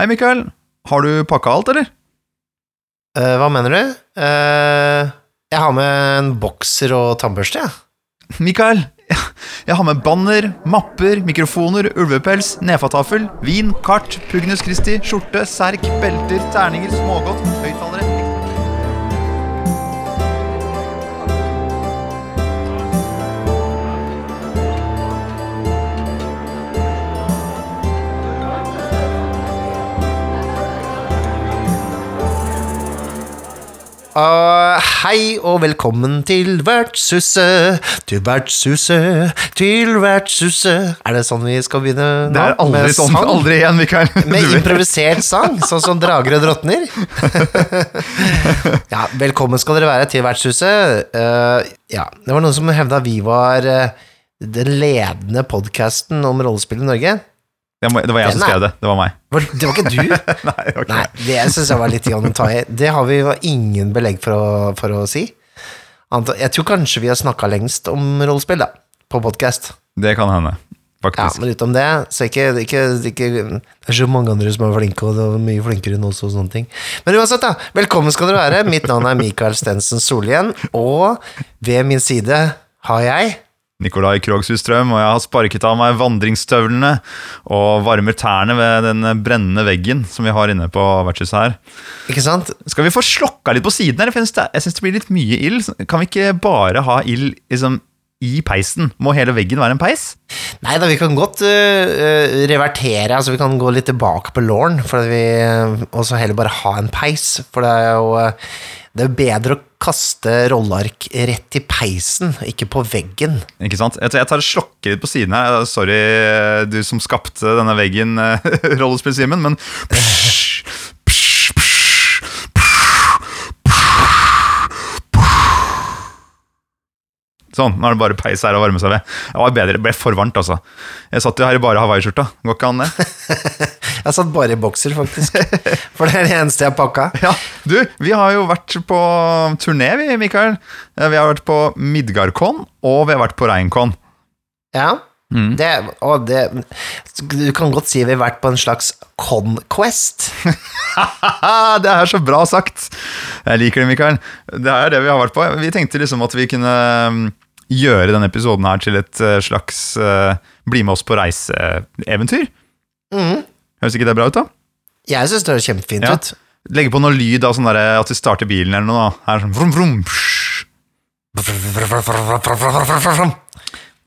Hei, Mikael. Har du pakka alt, eller? Uh, hva mener du? Uh, jeg har med en bokser og tannbørste, jeg. Mikael, jeg har med banner, mapper, mikrofoner, ulvepels, nedfatafel, vin, kart, Pugnus Christi, skjorte, serk, belter, terninger, smågodt, høyttalere Uh, hei og velkommen til Vertshuset, til Vertshuset, til Vertshuset Er det sånn vi skal begynne nå? Det er aldri Med sånn. sang? Aldri igjen, Mikael. Med improvisert sang, sånn som drager og drottner. ja, velkommen skal dere være til Vertshuset. Uh, ja, det var noen som hevda vi var uh, den ledende podkasten om rollespill i Norge. Det var det var jeg som skrev det. Det var meg. Var, det var ikke du? Nei, det Nei, det syns jeg var litt å ta i. Det har vi jo ingen belegg for å, for å si. Jeg tror kanskje vi har snakka lengst om rollespill, da, på podkast. Det kan hende, Faktisk. Ja, men utenom det, så ikke, ikke, ikke Det er så mange andre som er flinke, og det er mye flinkere enn oss og sånne ting. Men uansett, da. Velkommen skal dere være. Mitt navn er Mikael Stensen Solhjell, og ved min side har jeg Nikolai Krogshusstrøm, og jeg har sparket av meg vandringsstøvlene og varmer tærne ved den brennende veggen som vi har inne på vertshuset her. Ikke sant? Skal vi få slokka litt på siden her? Jeg syns det, blir litt mye ild. Kan vi ikke bare ha ild liksom, i peisen? Må hele veggen være en peis? Nei da, vi kan godt øh, revertere, altså vi kan gå litt tilbake på låren, øh, og så heller bare ha en peis, for det er jo det er bedre å kaste rolleark rett i peisen, ikke på veggen. Ikke sant? Jeg tar slokker litt på siden her. Sorry, du som skapte denne veggen, eh, rollespill-Simen, men Sånn, nå er det bare peis her og varme seg ved. Det var bedre, det ble for varmt, altså. Jeg satt jo her i bare hawaiiskjorta. Går ikke an, det? Jeg satt bare i bokser, faktisk, for det er det eneste jeg pakka. Ja, du, vi har jo vært på turné, vi, Mikael. Eh, Vi har vært på Midgardkon, og vi har vært på Reinkon. Ja, det, og det Du kan godt si vi har vært på en slags conquest. Det er så bra sagt! Jeg liker det, Mikael. Det er det vi har vært på. Vi tenkte liksom at vi kunne mm, gjøre denne episoden her til et eh, slags uh, bli med oss på reise-eventyr. Mhm. Høres ikke det bra ut, da? Jeg syns det høres kjempefint Ja. ut. Legge på noe lyd av sånn der, at vi starter bilen eller noe. da. Her sånn vrum, vrum.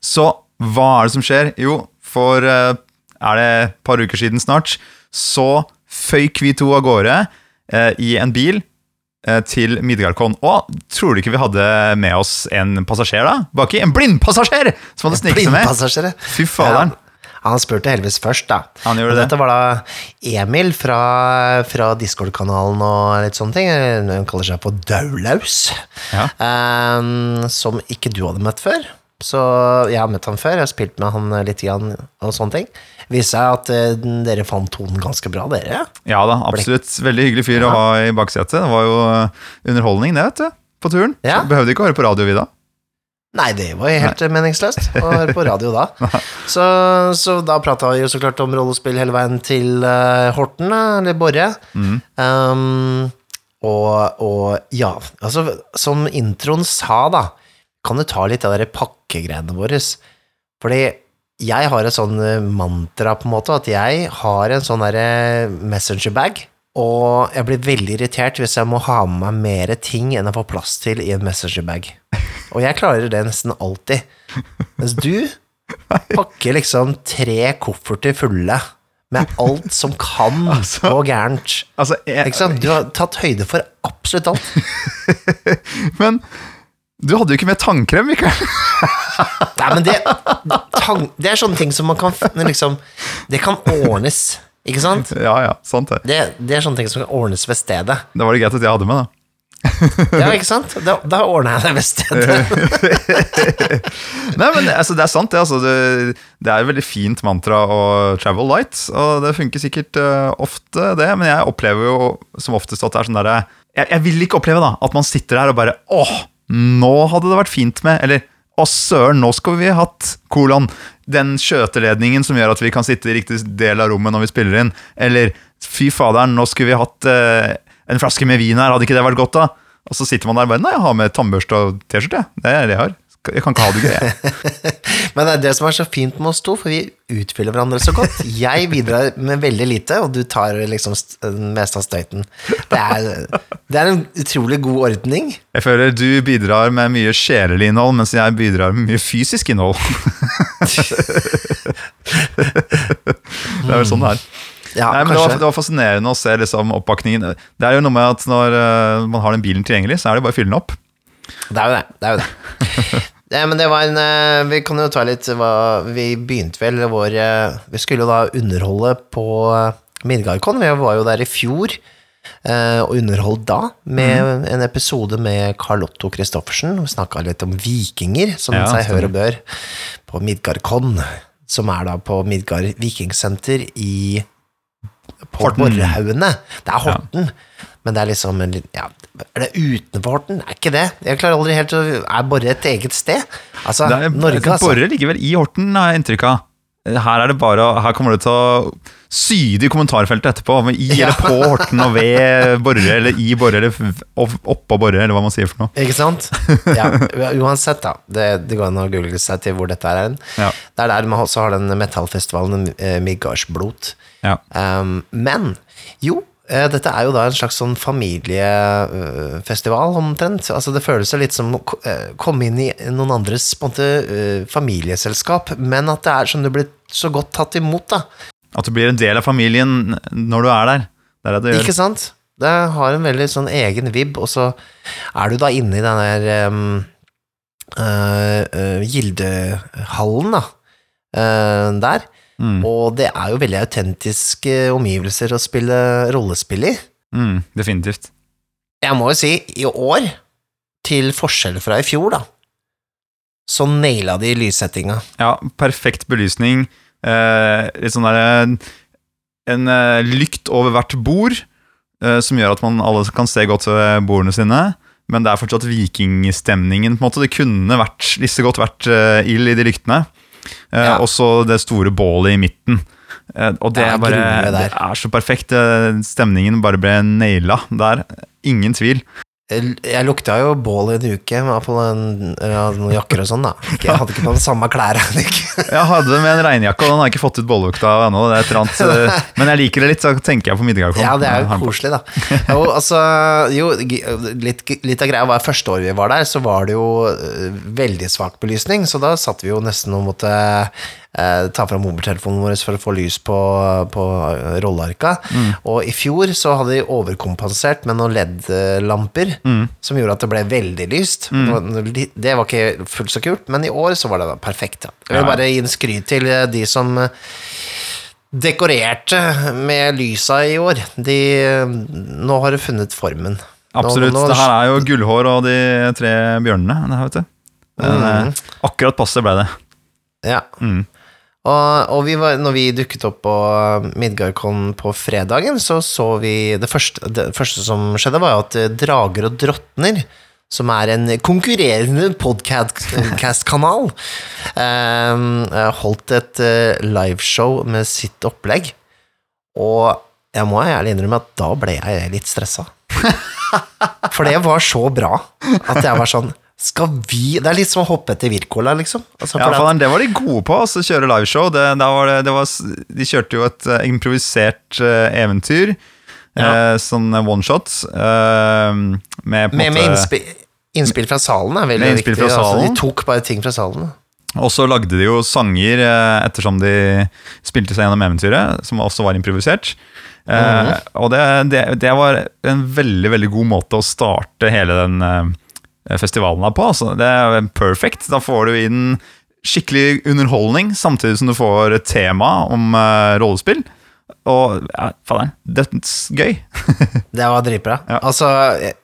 Så hva er det som skjer? Jo, for uh, er det et par uker siden snart, så føyk vi to av gårde uh, i en bil eh, til Midgardkon. Og tror du ikke vi hadde med oss en passasjer da? Baki? En blindpassasjer som hadde sniket seg med! Fy faderen. Ja, han spurte heldigvis først, da. Han gjorde Og det. Dette var da Emil fra, fra Discord-kanalen og litt sånne ting. Han kaller seg på Daulaus. Ja. Um, som ikke du hadde møtt før. Så jeg har møtt han før, jeg har spilt med han litt igjen og sånne ting. Viste seg at eh, dere fant tonen ganske bra, dere. Ja da, absolutt. Veldig hyggelig fyr å ha i baksetet. Det var jo eh, underholdning, det, vet du. På turen. Ja. Så Behøvde ikke å høre på radio, vi da. Nei, det var jo helt meningsløst å høre på radio da. Så, så da prata vi jo så klart om rollespill hele veien til eh, Horten, eller Borre. Um, og, og ja, altså som introen sa, da, kan du ta litt av de pakkegreiene våre. Fordi jeg har et sånn eh, mantra, på en måte, at jeg har en sånn derre messengerbag. Og jeg blir veldig irritert hvis jeg må ha med meg mer ting enn jeg får plass til i en messengerbag. Og jeg klarer det nesten alltid. Mens du pakker liksom tre kofferter fulle med alt som kan Altså, gå gærent. Altså, jeg, Ikke sant? Du har tatt høyde for absolutt alt. Men du hadde jo ikke med tannkrem, Mikael. Nei, men det, tang, det er sånne ting som man kan liksom Det kan ordnes, ikke sant? Ja, ja, sant det. Det, det er sånne ting som kan ordnes ved stedet. Da var det greit at jeg hadde med, da. Ja, ikke sant? Da, da ordna jeg det ved stedet. Nei, men altså, det er sant, det. Altså, det, det er et veldig fint mantra å travel light, og det funker sikkert uh, ofte, det. Men jeg opplever jo som oftest at det er sånn derre jeg, jeg vil ikke oppleve da at man sitter her og bare åh, nå hadde det vært fint med Eller Å, søren, nå skulle vi hatt kolon. Den skjøteledningen som gjør at vi kan sitte i riktig del av rommet når vi spiller inn. Eller fy faderen, nå skulle vi hatt eh, en flaske med vin her, hadde ikke det vært godt da? Og så sitter man der og bare Nei, jeg har med tannbørste og T-skjorte. Det er det jeg har. Jeg kan ikke ha det gøy. Men det er det som er så fint med oss to, for vi utfyller hverandre så godt. Jeg bidrar med veldig lite, og du tar liksom den meste av støyten. Det er, det er en utrolig god ordning. Jeg føler du bidrar med mye sjelelig innhold, mens jeg bidrar med mye fysisk innhold. det er vel sånn det er. Ja, Nei, men det var, det var fascinerende å se liksom, oppakningen. Det er jo noe med at når eh, man har den bilen tilgjengelig, så er det bare å fylle den opp. Det er jo det. det, er jo det. det men det var en eh, Vi kan jo ta litt hva Vi begynte vel vår eh, Vi skulle jo da underholde på eh, Midgardkon. Vi var jo der i fjor eh, og underholdt da med en episode med Carl Otto Christoffersen. Vi snakka litt om vikinger, som Ja, seg hør og bør, på Midgardkon. Som er da på Midgard vikingsenter i på. Borrehaugene. Det er Horten, men det er liksom en ja, Er det utenfor Horten? Er ikke det? Jeg klarer aldri helt å Er Borre et eget sted? Altså, er, Norge, altså. Borre ligger vel i Horten, har jeg inntrykk av. Her, er det bare, her kommer det til å syde i kommentarfeltet etterpå. Med I Ja. eller på Horten og ved Borre, eller i Borre, eller oppå Borre, eller hva man sier for noe. Ikke sant? Ja, uansett, da. Det, det går an å google seg til hvor dette er. hen. Ja. Det er der man også har den metallfestivalen eh, Midgardsblot. Ja. Um, men jo, dette er jo da en slags sånn familiefestival, omtrent. Altså, det føles litt som å eh, komme inn i noen andres måte, eh, familieselskap, men at det er som du blir så godt tatt imot, da. At du blir en del av familien når du er der. Det er det det gjør. Ikke sant? Det har en veldig sånn egen vibb, og så er du da inne i den der um, uh, uh, Gildehallen, da. Uh, der. Mm, Og det er jo veldig autentiske omgivelser å spille rollespill i. mm, definitivt. Jeg må jo si, i år, til forskjell fra i fjor, da, så naila de lyssettinga. Ja, perfekt belysning. Eh, litt sånn der En eh, lykt over hvert bord, eh, som gjør at man alle kan se godt ved bordene sine. Men det er fortsatt vikingstemningen. på en måte Det kunne vært, lisse godt vært uh, ild i de lyktene. Eh, Ja. Og så det store bålet i midten. Eh, og det, er er bare. Det er så perfekt. Eh, Stemningen bare ble naila der. Ingen tvil. Jeg lukta jo bål i en uke, med iallfall noen jakker og sånn, da. Jeg hadde ikke på den samme klær. Jeg hadde med en regnjakke, og den har jeg ikke fått ut bållukta av ennå. eh, Men jeg liker det litt, så tenker jeg på middag. Ja, det er jo koselig, da. Jo, altså, jo, litt, litt av greia var første året vi var der, så var det jo eh, veldig svak belysning, så da satt vi jo nesten og måtte eh, ta fram mobiltelefonen vår for å få lys på, på rollearka. Og i fjor så hadde de overkompensert med noen LED-lamper, som gjorde at det ble veldig lyst. Det, var, det var ikke fullt så kult, men i år så var det da perfekt. Da. Jeg vil bare gi en skryt til eh, de som eh, dekorerte med lysa i år. De, nå har du funnet formen. Absolutt. Nå, nå, Det her er jo gullhår og de tre bjørnene. Det her, vet du. Men, Mm. eh, akkurat passe ble det. Ja. Mm. Og, og vi var, når vi dukket opp på Midgardkon på fredagen, så så vi Det første, det første som skjedde, var at eh, Drager og drottner, som er en konkurrerende podcast-kanal, eh, holdt et eh, liveshow med sitt opplegg. Og jeg må ærlig innrømme at da ble jeg litt stressa. For det var så bra at jeg var sånn Skal vi Det er litt som å hoppe etter Wirkola, liksom. Altså, Ja, faen, Det var de gode på, altså, kjøre liveshow. Det, var det, det var, de kjørte jo et eh, improvisert uh, eventyr. Ja. eh, sånn oneshot. Uh, med Med, med innspill, innspill fra salen er veldig viktig. Altså, de tok bare ting fra salen. Og så lagde de jo sanger ettersom de spilte seg gjennom eventyret, som også var improvisert. Eh, -hmm. Og det, det, det var en veldig veldig god måte å starte hele den festivalen er på. Altså, det er perfekt. Da får du inn skikkelig underholdning, samtidig som du får et tema om uh, rollespill. Og ja, faderen, det er gøy. Det var dritbra. Ja. Altså, jeg,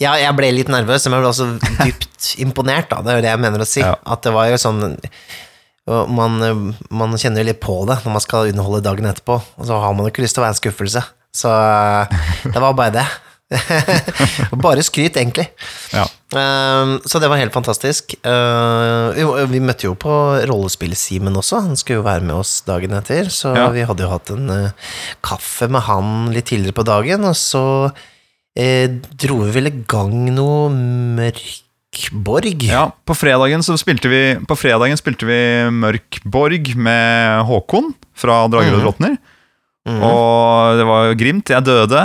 jeg jeg ble litt nervøs, men jeg ble også dypt imponert, da. Det er jo det jeg mener å si. Ja. At det var jo sånn man, man kjenner jo litt på det når man skal underholde dagen etterpå, og så har man jo ikke lyst til å være en skuffelse. Så det var bare det. Bare skryt, egentlig. Ja. Um, så det var helt fantastisk. Uh, vi, vi møtte jo på rollespill-Simen også. Han skulle jo være med oss dagen etter. Så Ja. vi hadde jo hatt en uh, kaffe med han litt tidligere på dagen, og så uh, dro vi vel i gang noe Mørkborg. Ja, på fredagen, så spilte vi, på fredagen spilte vi Mørk Borg med Håkon fra Drager og drottner. Og det var jo grimt. Jeg døde.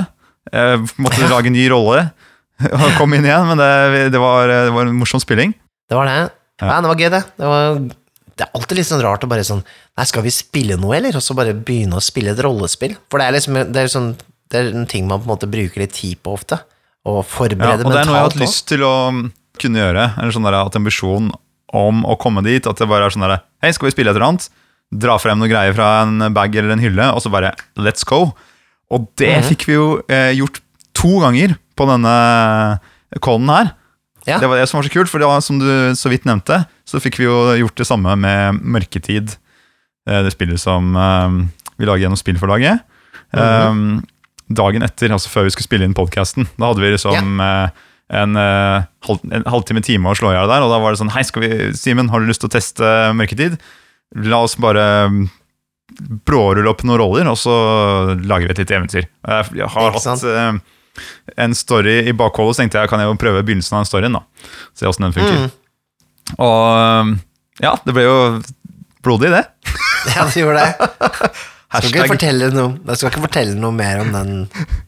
Jeg måtte lage en ny rolle og kom inn igjen, men det, det, var, det var en morsom spilling. Det var det. Ja. Ja. det var gøy, det. Det, var, det er alltid litt sånn rart å bare sånn Nei, skal vi spille noe, eller? Og så bare begynne å spille et rollespill. For det er liksom det er sånn, det er en ting man på en måte bruker litt tid på ofte. Å Ja, og det er noe jeg har hatt lyst til å kunne gjøre. Eller sånn der, at ambisjon om å komme dit. At det bare er sånn der Hei, skal vi spille et eller annet? Dra frem noe greier fra en bag eller en hylle, og så bare let's go. Og det Mhm. fikk vi jo eh, gjort to ganger på denne callen her. Ja. Det var det som var så kult, for det var, som du så vidt nevnte, så fikk vi jo gjort det samme med Mørketid. eh, Det spillet som eh, vi lager gjennom spillforlaget. Mhm. Eh, Dagen etter, altså før vi skulle spille inn podkasten, da hadde vi liksom eh, en, en halvtime, time å slå i hjel der, og da var det sånn Hei, skal vi, Simen, har du lyst til å teste Mørketid? La oss bare mm, brårulle opp noen roller, og så lager vi et lite eventyr. Jeg, har hatt uh, en story i bakhodet, så tenkte jeg kan jeg jo prøve begynnelsen av den storyen. da Se åssen den funker. Mm. Og um, ja, det ble jo blodig, det. Ja, det gjorde det. Jeg skal, jeg skal ikke fortelle noe mer om den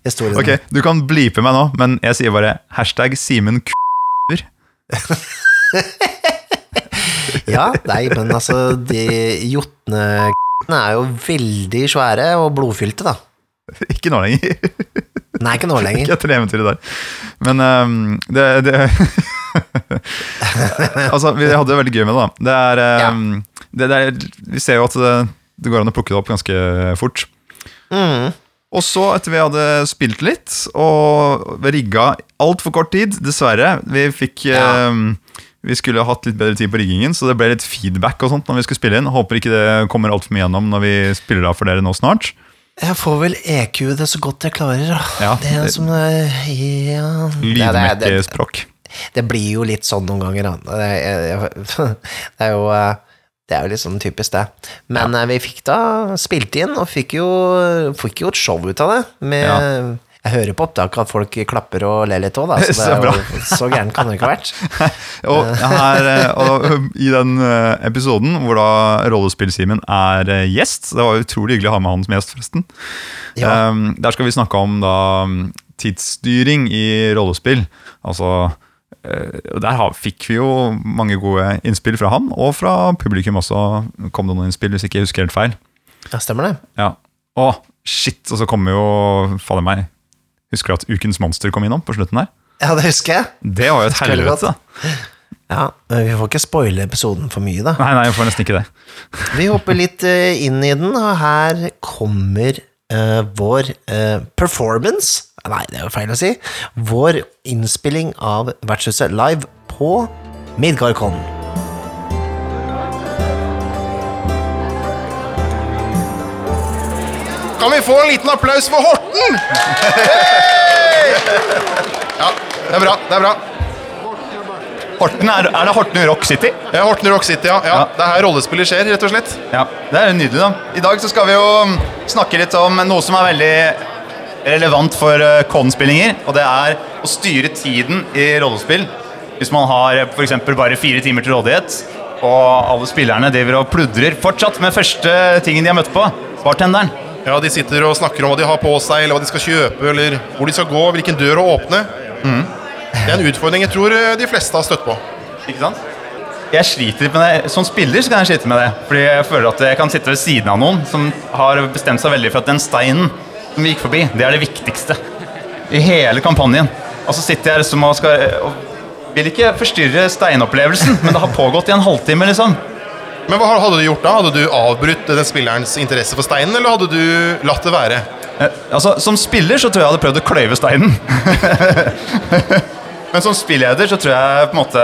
historien. Ok, Du kan blipe meg nå, men jeg sier bare hashtag Simen K... Ja, nei, men altså, de jotne er jo veldig svære og blodfylte, da. Ikke nå lenger. Nei, ikke nå lenger. Ikke etter det eventyret der. Men um, det, det Altså, vi hadde det veldig gøy med det, da. Det er, um, det, det er Vi ser jo at det, det går an å plukke det opp ganske fort. Mm. Og så, etter vi hadde spilt litt og rigga altfor kort tid, dessverre Vi fikk Ja. um, Vi skulle hatt litt bedre tid på riggingen, så det ble litt feedback og sånt når vi skulle spille inn. Håper ikke det kommer altfor mye gjennom når vi spiller av for dere nå snart. Jeg får vel EQ det så godt jeg klarer, da. Ja, det er som eh, ja. Lydmektig det, det, blir jo litt sånn noen ganger, da. Det, er- det er jo eh, det er jo litt sånn typisk, det. Men ja. vi fikk da spilt inn, og fikk jo, fikk jo et show ut av det. Med, Ja. Jeg hører på opptaket at folk klapper og ler litt òg. Så, det Så bra. jo, så gæren kan det ikke ha vært. Og, her, eh, og I den eh, episoden hvor da Rollespill-Simen er eh, gjest Det var utrolig hyggelig å ha med han som gjest, forresten. Ja. Um, der skal vi snakke om da um, tidsstyring i rollespill. Altså eh, Der fikk vi jo mange gode innspill fra han, og fra publikum også. kom det noen innspill, hvis ikke jeg husker helt feil. Ja, stemmer det. Ja. Å, shit! Og så kommer jo Fader meg. Husker du at Ukens monster kom innom på slutten der? Ja, det husker jeg. Det var jo et helvete. Ja, men Vi får ikke spoile episoden for mye, da. Nei, nei, jeg får nesten ikke det. Vi hopper litt eh, inn i den, og her kommer uh, vår uh, performance Nei, det er jo feil å si. Vår innspilling av Vertshuset live på Midgardkon. Kan vi få en liten applaus for Horten? Ja, det er bra. det er bra. Horten, er, er det Horten Rock City? Ja, Horten Rock City, ja. ja. Ja. Det er her rollespillet skjer, rett og slett. Ja, det er nydelig da. I dag så skal vi jo mm, snakke litt om noe som er veldig relevant for konspillinger, og det er å styre tiden i rollespill. Hvis man har eksempel bare fire timer til rådighet, og alle spillerne driver og pludrer fortsatt med første tingen de har møtt på, bartenderen. Ja, De sitter og snakker om hva de har på seg, eller hva de skal kjøpe, eller hvor de skal gå, hvilken dør å åpne. Det er en utfordring jeg tror eh, de fleste har støtt på. Ikke sant? Jeg sliter med det. Som spiller så kan jeg slite med det. Fordi jeg føler at jeg kan sitte ved siden av noen som har bestemt seg veldig for at den steinen som vi gikk forbi, det er det viktigste i hele kampanjen. Og så sitter jeg liksom og skal og vil ikke forstyrre steinopplevelsen, men det har pågått i en halvtime, liksom. Men hva hadde du gjort da? Hadde du avbrutt den spillerens interesse for steinen, eller hadde du latt det være? Eh, Altså, Som spiller så tror jeg jeg hadde prøvd å kløyve steinen. Men som spilleder så tror jeg på en måte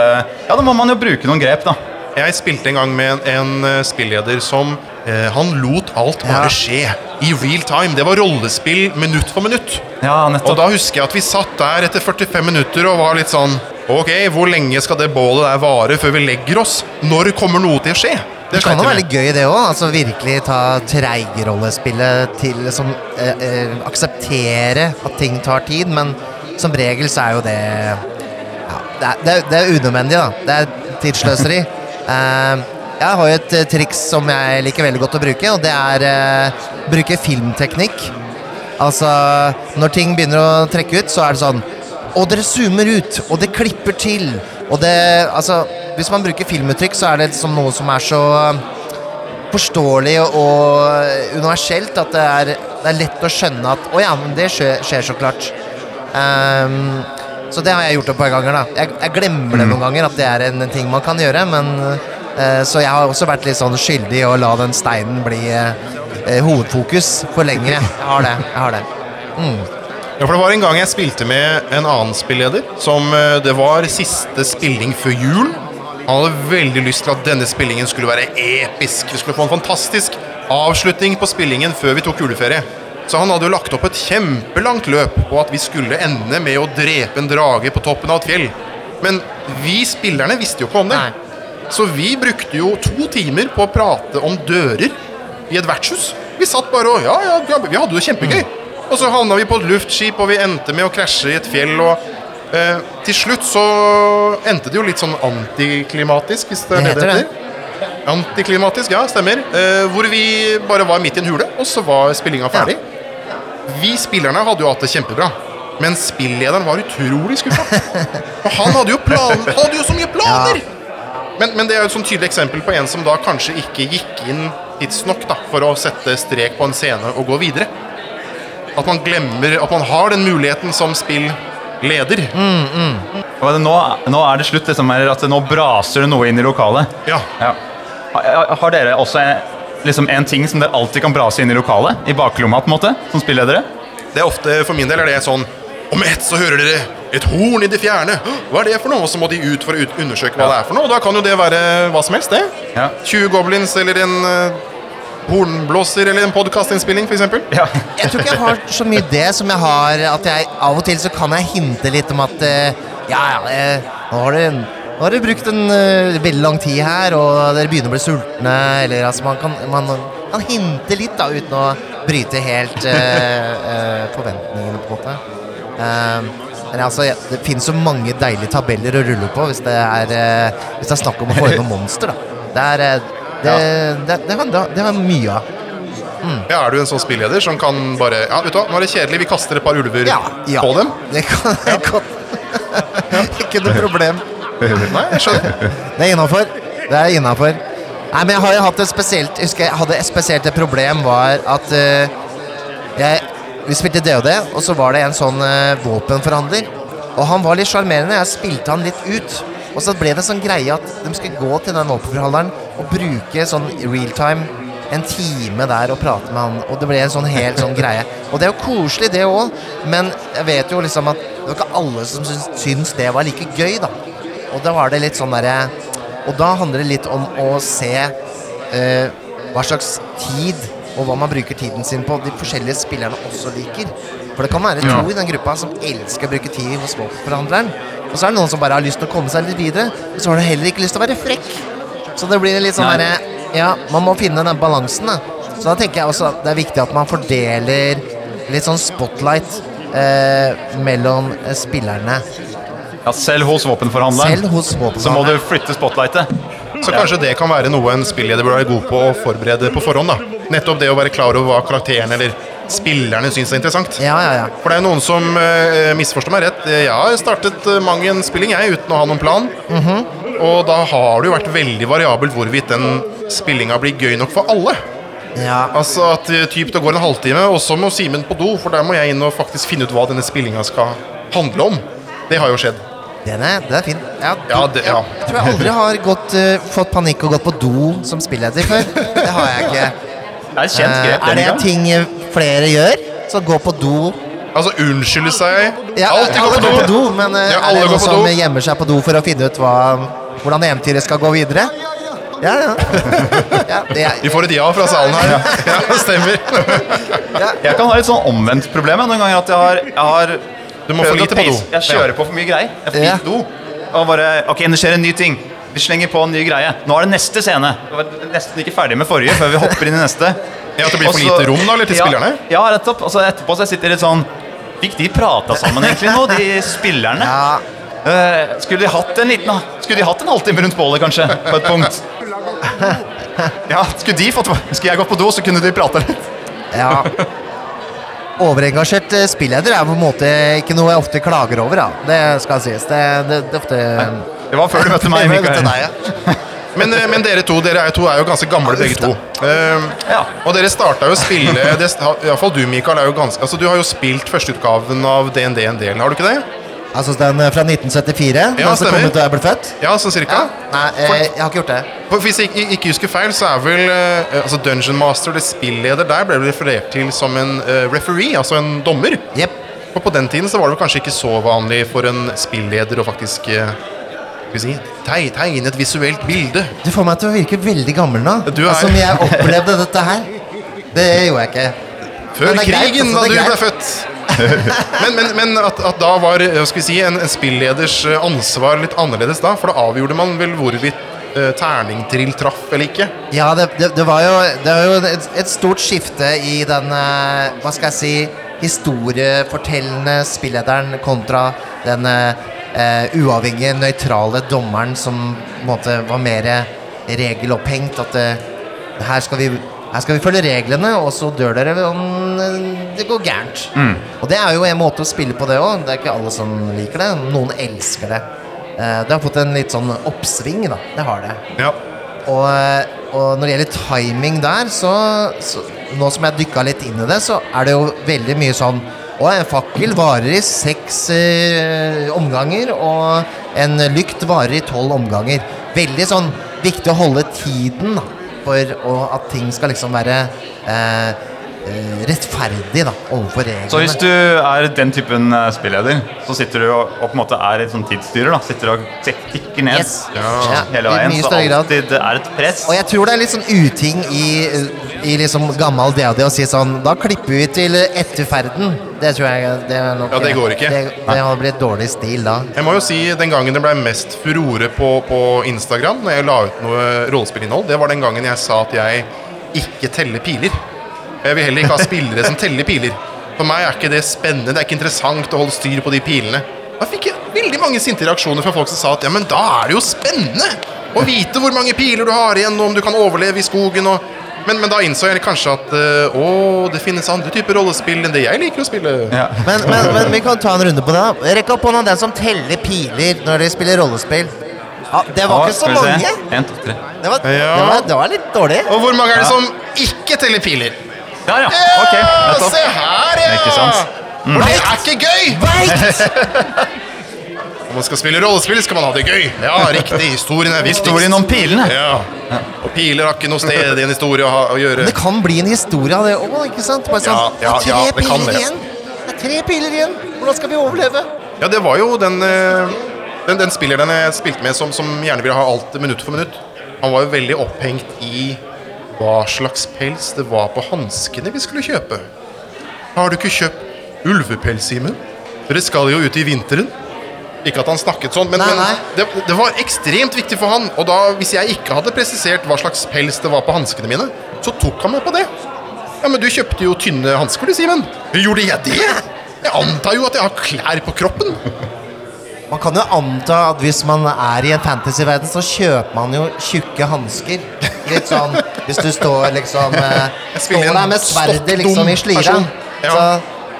Ja, da må man jo bruke noen grep, da. Jeg spilte en gang med en, en eh, spilleder som eh, Han lot alt bare skje i real time. Det var rollespill minutt for minutt. Ja, nettopp. Og da husker jeg at vi satt der etter 45 minutter og var litt sånn Ok, hvor lenge skal det bålet der vare før vi legger oss? Når kommer noe til å skje? Det det kan jo være litt gøy, det òg. Altså virkelig ta treigrollespillet til som eh, eh, Akseptere at ting tar tid, men som regel så er jo det ja, det, er, det, er, det er unødvendig, da. Det er tidssløseri. uh, jeg har jo et eh, triks som jeg liker veldig godt å bruke, og det er uh, bruke filmteknikk. Altså, når ting begynner å trekke ut, så er det sånn Og dere zoomer ut, og det klipper til. Og det Altså, hvis man bruker filmuttrykk, så er det liksom noe som er så forståelig og universelt at det er, det er lett å skjønne at Å ja, men det skjer, skjer så klart. Um, så det har jeg gjort et par ganger, da. Jeg, jeg glemmer det noen ganger, at det er en ting man kan gjøre, men uh, Så jeg har også vært litt sånn skyldig i å la den steinen bli uh, hovedfokus for lenge. Jeg har det. Jeg har det. Ja, for Det var en gang jeg spilte med en annen spilleder. Som eh, Det var siste spilling før jul. Han hadde veldig lyst til at denne spillingen skulle være episk. Vi skulle få en fantastisk avslutning på spillingen før vi tok juleferie. Så han hadde jo lagt opp et kjempelangt løp på at vi skulle ende med å drepe en drage på toppen av et fjell. Men vi spillerne visste jo ikke om det. Så vi brukte jo to timer på å prate om dører i et vertshus. Vi satt bare og Ja, ja, ja vi hadde det kjempegøy. Og så havna vi på et luftskip, og vi endte med å krasje i et fjell. Og eh, til slutt så endte det jo litt sånn antiklimatisk, hvis det er Det det heter. Antiklimatisk, ja, stemmer. Eh, hvor vi bare var midt i en hule, og så var spillinga ferdig. Vi spillerne hadde jo hatt det kjempebra. Men spillederen var utrolig skuffa. For han hadde jo plan, hadde jo så mye planer! Men, men det er jo et sånn tydelig eksempel på en som da kanskje ikke gikk inn tidsnok da, for å sette strek på en scene og gå videre. At man glemmer at man har den muligheten som spilleder. Mm, mm. nå, nå er det slutt, liksom, at nå braser det noe inn i lokalet. Ja. Ja. Har, har dere også en- liksom en ting som dere alltid kan brase inn i lokalet? I baklomma, på en måte, som spilledere? Det er ofte, For min del er det sånn Om ett så hører dere et horn i det fjerne. Hva er det for noe? Og så må de ut for å undersøke hva det er for noe. Og da kan jo det være hva som helst, det. Ja. 20 goblins eller en eh, hornblåser eller en podkastinnspilling, f.eks. Ja. Jeg tror ikke jeg har så mye det som jeg har At jeg av og til så kan jeg hinte litt om at uh, Ja, ja, eh, nå har du, nå har dere brukt en uh, veldig lang tid her, og dere begynner å bli sultne. Eller altså, man kan, man kan hinte litt da, uten å bryte helt uh, forventningene, på en måte. Uh, men altså, ja, det finnes så mange deilige tabeller å rulle på hvis det er, hvis det er snakk om å få inn noen monster. da. Det er, det, det, det, har- det har mye av. Ja, Er du en sånn spilleder som kan bare Ja, vet du hva, nå er det kjedelig, vi kaster et par ulver Ja, ja. på dem? Det kan jeg godt. Ikke noe problem. Nei, jeg skjønner. Det er innafor. Det er innafor. Nei, men jeg har jo hatt et spesielt Jeg husker jeg hadde et spesielt et problem var at uh, jeg, Vi spilte DOD, og så var det en sånn uh, våpenforhandler. Og han var litt sjarmerende. Jeg spilte han litt ut. Og så ble det sånn greie at de skulle gå til den våpenforhandleren og bruke sånn realtime en time der og prate med han. Og det ble en sånn helt sånn greie. Og det er jo koselig, det òg, men jeg vet jo liksom at det var ikke alle som syns, syns det var like gøy, da. Og da var det litt sånn derre Og da handler det litt om å se eh, hva slags tid og hva man bruker tiden sin på de forskjellige spillerne også liker. For det kan være to Ja. i den gruppa som elsker å bruke tid hos våpenforhandleren. Og så er det noen som bare har lyst til å komme seg litt videre. Og så har du heller ikke lyst til å være frekk. Så det blir litt sånn derre Ja, man må finne den balansen, da. Så da tenker jeg også at det er viktig at man fordeler litt sånn spotlight eh, mellom eh, spillerne. ja, selv hos våpenforhandleren Selv hos så må du flytte spotlightet. Så kanskje det kan være noe en spilleder burde være god på å forberede på forhånd. da. Nettopp det å være klar over hva karakteren eller spillerne syns er interessant. Ja, ja, ja. For det er noen som uh, misforstår meg rett. Jeg har startet uh, mang en spilling jeg uten å ha noen plan. Og da har det jo vært veldig variabelt hvorvidt den spillinga blir gøy nok for alle. ja. Altså at eh, typ det går en halvtime, og så må Simen på do, for der må jeg inn og faktisk finne ut hva denne spillinga skal handle om. Det har jo skjedd. Den er, den er fin. Ja, Ja, det- ja. Jeg tror jeg aldri har gått, uh, fått panikk og gått på do som spilleder før. Det har jeg ikke. Det er kjent grep, uh, er det en ting eh, flere gjør? Så gå på do Altså unnskylde seg. Ja, Alltid gå på går på do. men eh, Ja, er det noen som do. gjemmer seg på do for å finne ut hva, hvordan eventyret skal gå videre? Ja, ja. ja er, Vi får et ja fra salen her. Ja, det stemmer. Jeg kan ha et sånn omvendt problem noen ganger at jeg har, jeg har Du må å lite på do. pace- Jeg kjører på for mye greier. Jeg får Ja. lite do. Og bare Ok, det skjer en ny ting. Vi slenger på en ny greie. Nå er det neste scene. Vi var nesten ikke ferdig med forrige før vi hopper inn i neste. Ja, at det blir for lite rom da, eller til ja, spillerne? Ja, rett opp. Og så etterpå så jeg sitter litt sånn Fikk de prata sammen egentlig nå, de spillerne? ja, Uh, skulle de hatt en liten Skulle de hatt en halvtime rundt bålet, kanskje? På et punkt. Ja, skulle de fått Skulle jeg gått på do, så kunne de prata litt. ja. Overengasjert eh, spilleder er på en måte ikke noe jeg ofte klager over. Da. Det skal sies. Det, det, det ofte Det var før du møtte meg, Mikael. deg, ja. Men, eh, men dere to dere er, to er jo ganske gamle, begge to. Eh, Ja. og dere starta jo å spille det, Iallfall du, Mikael, er jo ganske Altså, du har jo spilt førsteutgaven av DND en del, har du ikke det? Altså den eh, fra 1974, Ja, den som kom ut da jeg ble født? Ja, sånn cirka? Nei, jeg, jeg har ikke gjort det. For Hvis jeg ikke, ikke husker feil, så er vel altså Dungeon Master, eller spilleder, der ble det referert til som en uh, referee, altså en dommer. Yep. Og på den tiden så var det kanskje ikke så vanlig for en spilleder å faktisk vi si, teg, tegne et visuelt bilde. Du får meg til å virke veldig gammel nå. Du er- Altså, Som jeg opplevde dette her. Det gjorde jeg ikke. Før krigen, greit, altså, da du ble født. men men, men at, at da var skal vi si, en, en spilleders eh, ansvar litt annerledes da? For da avgjorde man vel hvorvidt eh, terningtrill traff eller ikke? Ja, det, det, det var jo, det var jo et, et stort skifte i den eh, Hva skal jeg si Historiefortellende spillederen kontra den eh, uavhengige, nøytrale dommeren som måte var mer regelopphengt. At det, her, skal vi, her skal vi følge reglene, og så dør dere om eh, det går gærent. Og det er jo en måte å spille på, det òg. Det er ikke alle som liker det. Noen elsker det. Eh, det har fått en litt sånn oppsving, da. Det har det. Ja. Og, og når det gjelder timing der, så, så Nå som jeg dykka litt inn i det, så er det jo veldig mye sånn Og en fakkel varer i seks eh, omganger, og en lykt varer i tolv omganger. Veldig sånn viktig å holde tiden da, for å, at ting skal liksom være eh, rettferdig da, overfor reglene. Så hvis du er den typen eh, spilleder, så sitter du og, og på en måte er et sånn tidsstyrer, da. Sitter og tikker ned Yes. Ja. hele i veien, så alltid er et press. Og jeg tror det er litt sånn uting i, i liksom gammel DAD å si sånn Da klipper vi til etterferden. Det tror jeg det er nok Ja, det går ikke. Det, det hadde blitt dårlig stil da. Jeg må jo si Den gangen det ble mest furore på, på Instagram, når jeg la ut noe rollespillinnhold, det var den gangen jeg sa at jeg ikke teller piler. Jeg vil heller ikke ha spillere som teller piler. For meg er ikke det spennende, det er ikke interessant å holde styr på de pilene. Da fikk jeg veldig mange sinte reaksjoner fra folk som sa at ja, men da er det jo spennende å vite hvor mange piler du har igjen, og om du kan overleve i skogen. Og... Men, men da innså jeg kanskje at øh, å, det finnes andre typer rollespill enn det jeg liker å spille. Ja. Men, men, men vi kan ta en runde på det. Rekk opp hånda den som teller piler når de spiller rollespill. Ja, det var Ja, ikke så mange. En, to, tre. Det var, Ja. det, var, det var litt dårlig. Og hvor mange er det Ja. som ikke teller piler? Ja. Ja, Ok, Ja, se her, ja! Ikke sant? For det er ikke gøy! Når man skal spille rollespill, skal man ha det gøy. Ja, riktig. Historien er viktigst. Historien om pilene. Ja. Og piler har ikke noe sted i en historie å, ha, å gjøre. Det kan bli en historie av det òg, ikke sant? Bare sånn, Ja, ja, det er ja, tre det kan piler igjen. Det er tre piler igjen. Hvordan skal vi overleve? Ja, det var jo den, eh, den, den spilleren jeg spilte med som, som gjerne ville ha alt minutt for minutt. Han var jo veldig opphengt i hva slags pels det var på hanskene vi skulle kjøpe. Har du ikke kjøpt ulvepels, Simen? Dere skal jo ut i vinteren. Ikke at han snakket sånn, men, Nei, men det, det var ekstremt viktig for han. Og da, hvis jeg ikke hadde presisert hva slags pels det var på hanskene mine, så tok han meg på det. Ja, men du kjøpte jo tynne hansker, du, Simen. Gjorde jeg det? Jeg antar jo at jeg har klær på kroppen. Man kan jo anta at hvis man er i en fantasyverden, så kjøper man jo tjukke hansker. Litt sånn hvis du står liksom eh, Står der med sverdet liksom i slira. Ja. Så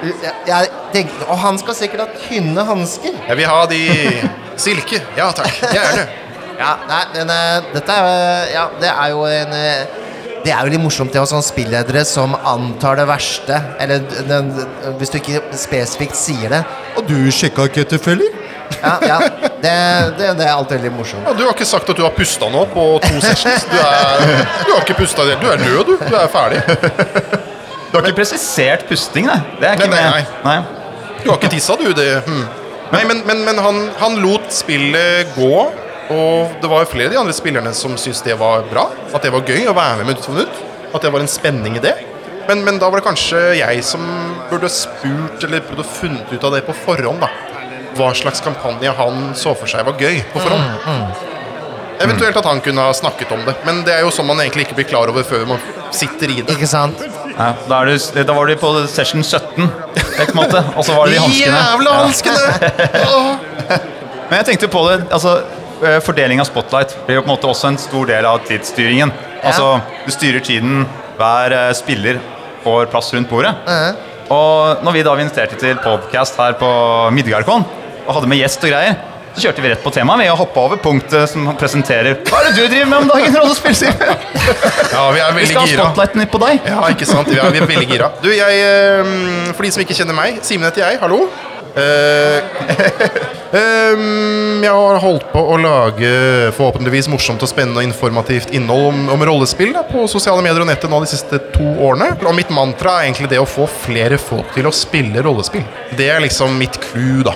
jeg, jeg tenker Og han skal sikkert ha tynne hansker. Jeg vil ha de silke. Ja takk, gjerne. Ja, nei, men uh, dette er jo- Ja, det er jo en uh, det er jo litt morsomt det å ha sånne spilledere som antar det verste. Eller den, hvis du ikke spesifikt sier det. Og du sjekka ikke etter feller? Ja, ja. Det, det, det er alltid veldig morsomt. Ja, du har ikke sagt at du har pusta nå på to sessions. Du, er, du har ikke pusta i det. Du er død, du. Du er ferdig. Du har ikke presisert pusting, nei. Det er ikke Nei, nei. Nei. Du har ikke tissa, du. Det. Hmm. Nei, men, men, men han, han lot spillet gå. Og det var jo flere av de andre spillerne som syntes det var bra. At det var gøy å være med Nytt for minutt. At det var en spenning i det. Men, men da var det kanskje jeg som burde spurt eller prøvd å funnet ut av det på forhånd. da Hva slags kampanje han så for seg var gøy på forhånd. Eventuelt at han kunne ha snakket om det. Men det er jo sånn man egentlig ikke blir klar over før man sitter i det. Ikke sant? Ja, da, er du, da var du på session 17, på en måte. Og så var det de hanskene. Jævla hanskene! Men jeg tenkte på det, altså eh, Fordeling av spotlight blir jo på en måte også en stor del av tidsstyringen. Altså, Du styrer tiden, hver eh, spiller får plass rundt bordet. Og når vi da inviterte til podcast her på Midgardkon, og hadde med gjest og greier, så kjørte vi rett på temaet ved å hoppe over punktet som presenterer Hva er det du driver med om dagen, rollespill? vi. Ja, vi er Vi skal ha spotlighten litt på deg. Ja, ikke sant? Vi er, vi er veldig gira. Du, jeg eh, For de som ikke kjenner meg, Simen heter jeg. Hallo. Eh, ehm, jeg har holdt på å lage forhåpentligvis morsomt og spennende og informativt innhold om, om rollespill da, på sosiale medier og nettet nå de siste to årene. Og mitt mantra er egentlig det å få flere folk til å spille rollespill. Det er liksom mitt clou, da.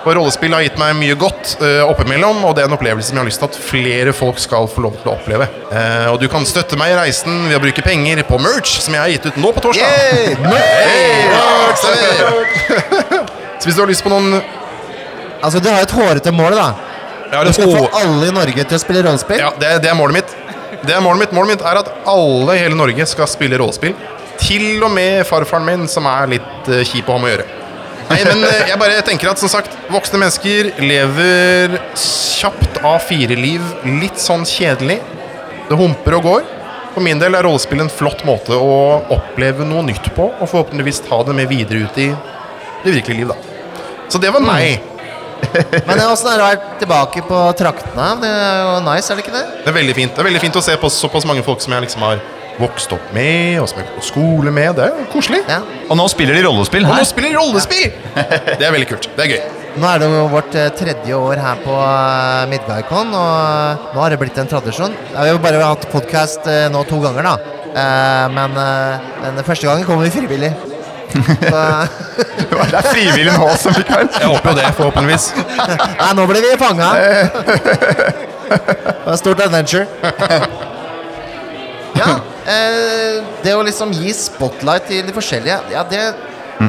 For rollespill har gitt meg mye godt uh, oppimellom, og det er en opplevelse som jeg har lyst til at flere folk skal få lov til å oppleve. Uh, og du kan støtte meg i reisen ved å bruke penger på merch, som jeg har gitt ut nå på torsdag. Yay! Merch. Så hvis du har lyst på noen Altså, du har et hårete mål, da. Ja, Du skal få alle i Norge til å spille rollespill. Ja, det, det er målet mitt. Det er målet mitt. Målet mitt er at alle i hele Norge skal spille rollespill. Til og med farfaren min, som er litt uh, kjip å ha med å gjøre. Nei, men eh, jeg bare tenker at som sagt, voksne mennesker lever kjapt av fire liv. Litt sånn kjedelig. Det humper og går. For min del er rollespill en flott måte å oppleve noe nytt på, og forhåpentligvis ta det med videre ut i det virkelige liv, da. Så det var meg. Men åssen er det å være tilbake på traktene? Det er jo nice, er det ikke det? Det er veldig fint Det er veldig fint å se på såpass mange folk som jeg liksom har vokst opp med, og som jeg går på skole med. Det er koselig. Ja. Og nå spiller de rollespill Og nå spiller de rollespill! Det er veldig kult. Det er gøy. Nå er det jo vårt eh, tredje år her på uh, Midgardcon, og eh, nå har det blitt en tradisjon. Vi har bare hatt podkast nå to ganger, da. Eh, men eh, den første gangen kom vi frivillig. Det er frivillig nå også, Mikael. Jeg håper jo det, forhåpentligvis. nei, nå ble vi fanga. Det var et stort adventure. Eh, det å liksom gi spotlight til de forskjellige, ja, det,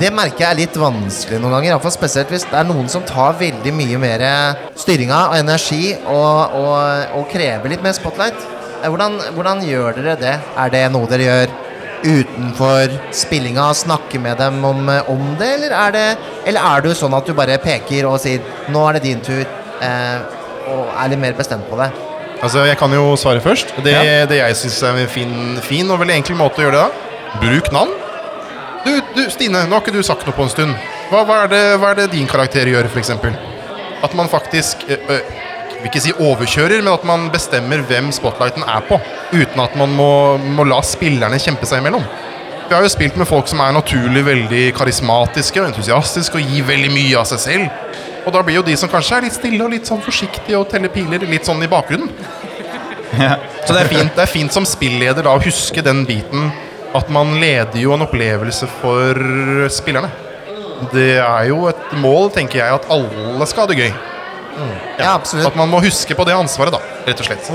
det merker jeg er litt vanskelig noen ganger. i hvert fall Spesielt hvis det er noen som tar veldig mye mer styringa og energi og, og, og krever litt mer spotlight. Eh, Hvordan, hvordan gjør dere det? Er det noe dere gjør utenfor spillinga? Snakke med dem om, om det? Eller er, det, eller er du sånn at du bare peker og sier 'nå er det din tur', eh, og er litt mer bestemt på det? Altså, Jeg kan jo svare først. Det, Ja. det jeg syns er en fin, fin og veldig enkel måte å gjøre det da Bruk navn. Du, du, Stine, nå har ikke du sagt noe på en stund. Hva, hva, er, det, hva er det din karakter gjør, f.eks.? At man faktisk øh, øh, vil ikke si overkjører, men at man bestemmer hvem spotlighten er på. Uten at man må, må la spillerne kjempe seg imellom. Vi har jo spilt med folk som er naturlig veldig karismatiske og entusiastiske og gir veldig mye av seg selv. Og da blir jo de som kanskje er litt stille og litt sånn forsiktige og teller piler litt sånn i bakgrunnen. Så det er fint, det er fint som spilleder da å huske den biten at man leder jo en opplevelse for spillerne. Det er jo et mål, tenker jeg, at alle skal ha det gøy. Ja, absolutt. At man må huske på det ansvaret, da, rett og slett.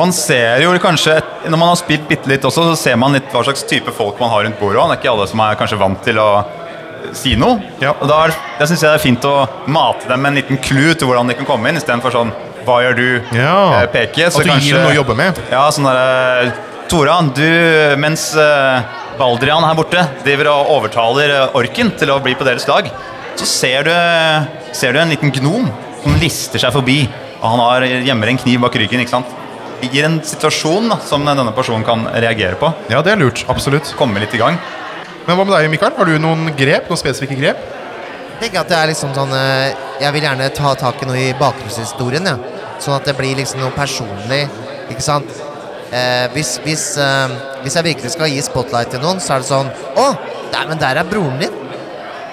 Man ser jo kanskje, når man har spilt bitte litt også, så ser man litt hva slags type folk man har rundt bordet. Det er ikke alle som er kanskje vant til å si noe. Ja. Og da er, det synes jeg det er fint å mate dem med en liten clue til hvordan de kan komme inn, istedenfor sånn Hva gjør du? Ja. eh, Peke. At du gir dem noe å jobbe med. Ja, sånn derre Tora, du mens eh, Baldrian her borte driver og overtaler eh, orken til å bli på deres lag, så ser du, ser du en liten gnom som lister seg forbi. Og han har gjemmer en kniv bak ryggen. ikke sant? Gir en situasjon da, som denne personen kan reagere på. Ja, det er lurt. Absolutt. Komme litt i gang. Men hva med deg, Mikael? Har du noen grep? Noen spesifikke grep? Jeg tenker at det er liksom sånn eh, Jeg vil gjerne ta tak i noe i bakgrunnshistorien, ja. Sånn at det blir liksom noe personlig, ikke sant. Eh, hvis, hvis, eh, hvis jeg virkelig skal gi spotlight til noen, så er det sånn Å, der, men der er broren din.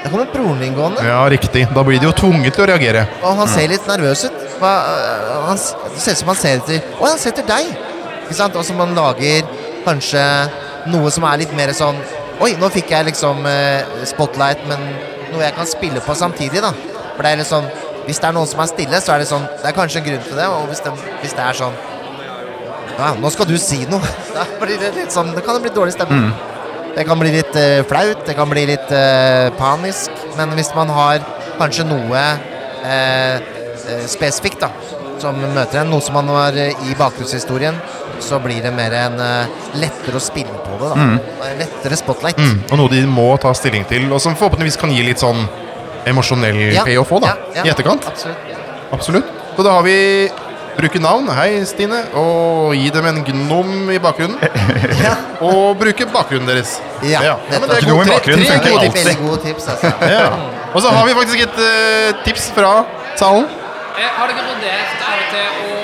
Der kommer broren din gående. Ja, riktig. Da blir de jo tvunget til å reagere. Og han ser litt nervøs ut. Hva, øh, han, det ser ut som han ser etter Å, han ser etter deg! Ikke sant? Og så man lager kanskje noe som er litt mer sånn Oi, nå fikk jeg liksom eh, spotlight, men noe jeg kan spille på samtidig, da. For det er liksom Hvis det er noen som er stille, så er det sånn Det er kanskje en grunn til det. Og hvis det, hvis det er sånn Ja, nå skal du si noe. Da blir det litt sånn Det kan bli dårlig stemning. Det kan bli litt eh, flaut, det kan bli litt eh, panisk. Men hvis man har kanskje noe eh, eh, spesifikt da som møter en, noe som man har eh, i bakgrunnshistorien, så blir det mer en eh, lettere å spille på det. da En Lettere spotlight. Mm, og noe de må ta stilling til, og som forhåpentligvis kan gi litt sånn emosjonell payoff òg, da. Ja, ja, I etterkant. Absolutt. Absolutt. Så da har vi bruke navn, hei Stine, og gi dem en gnom i bakgrunnen. Ja. Og bruke bakgrunnen deres. Ja, men nettopp. det er Gnom i gode, tre, bakgrunnen tre funker gode alltid. tips. Veldig gode tips, altså. Ja. Og så har vi faktisk et uh, tips fra salen. Eh, Har dere vurdert av og til å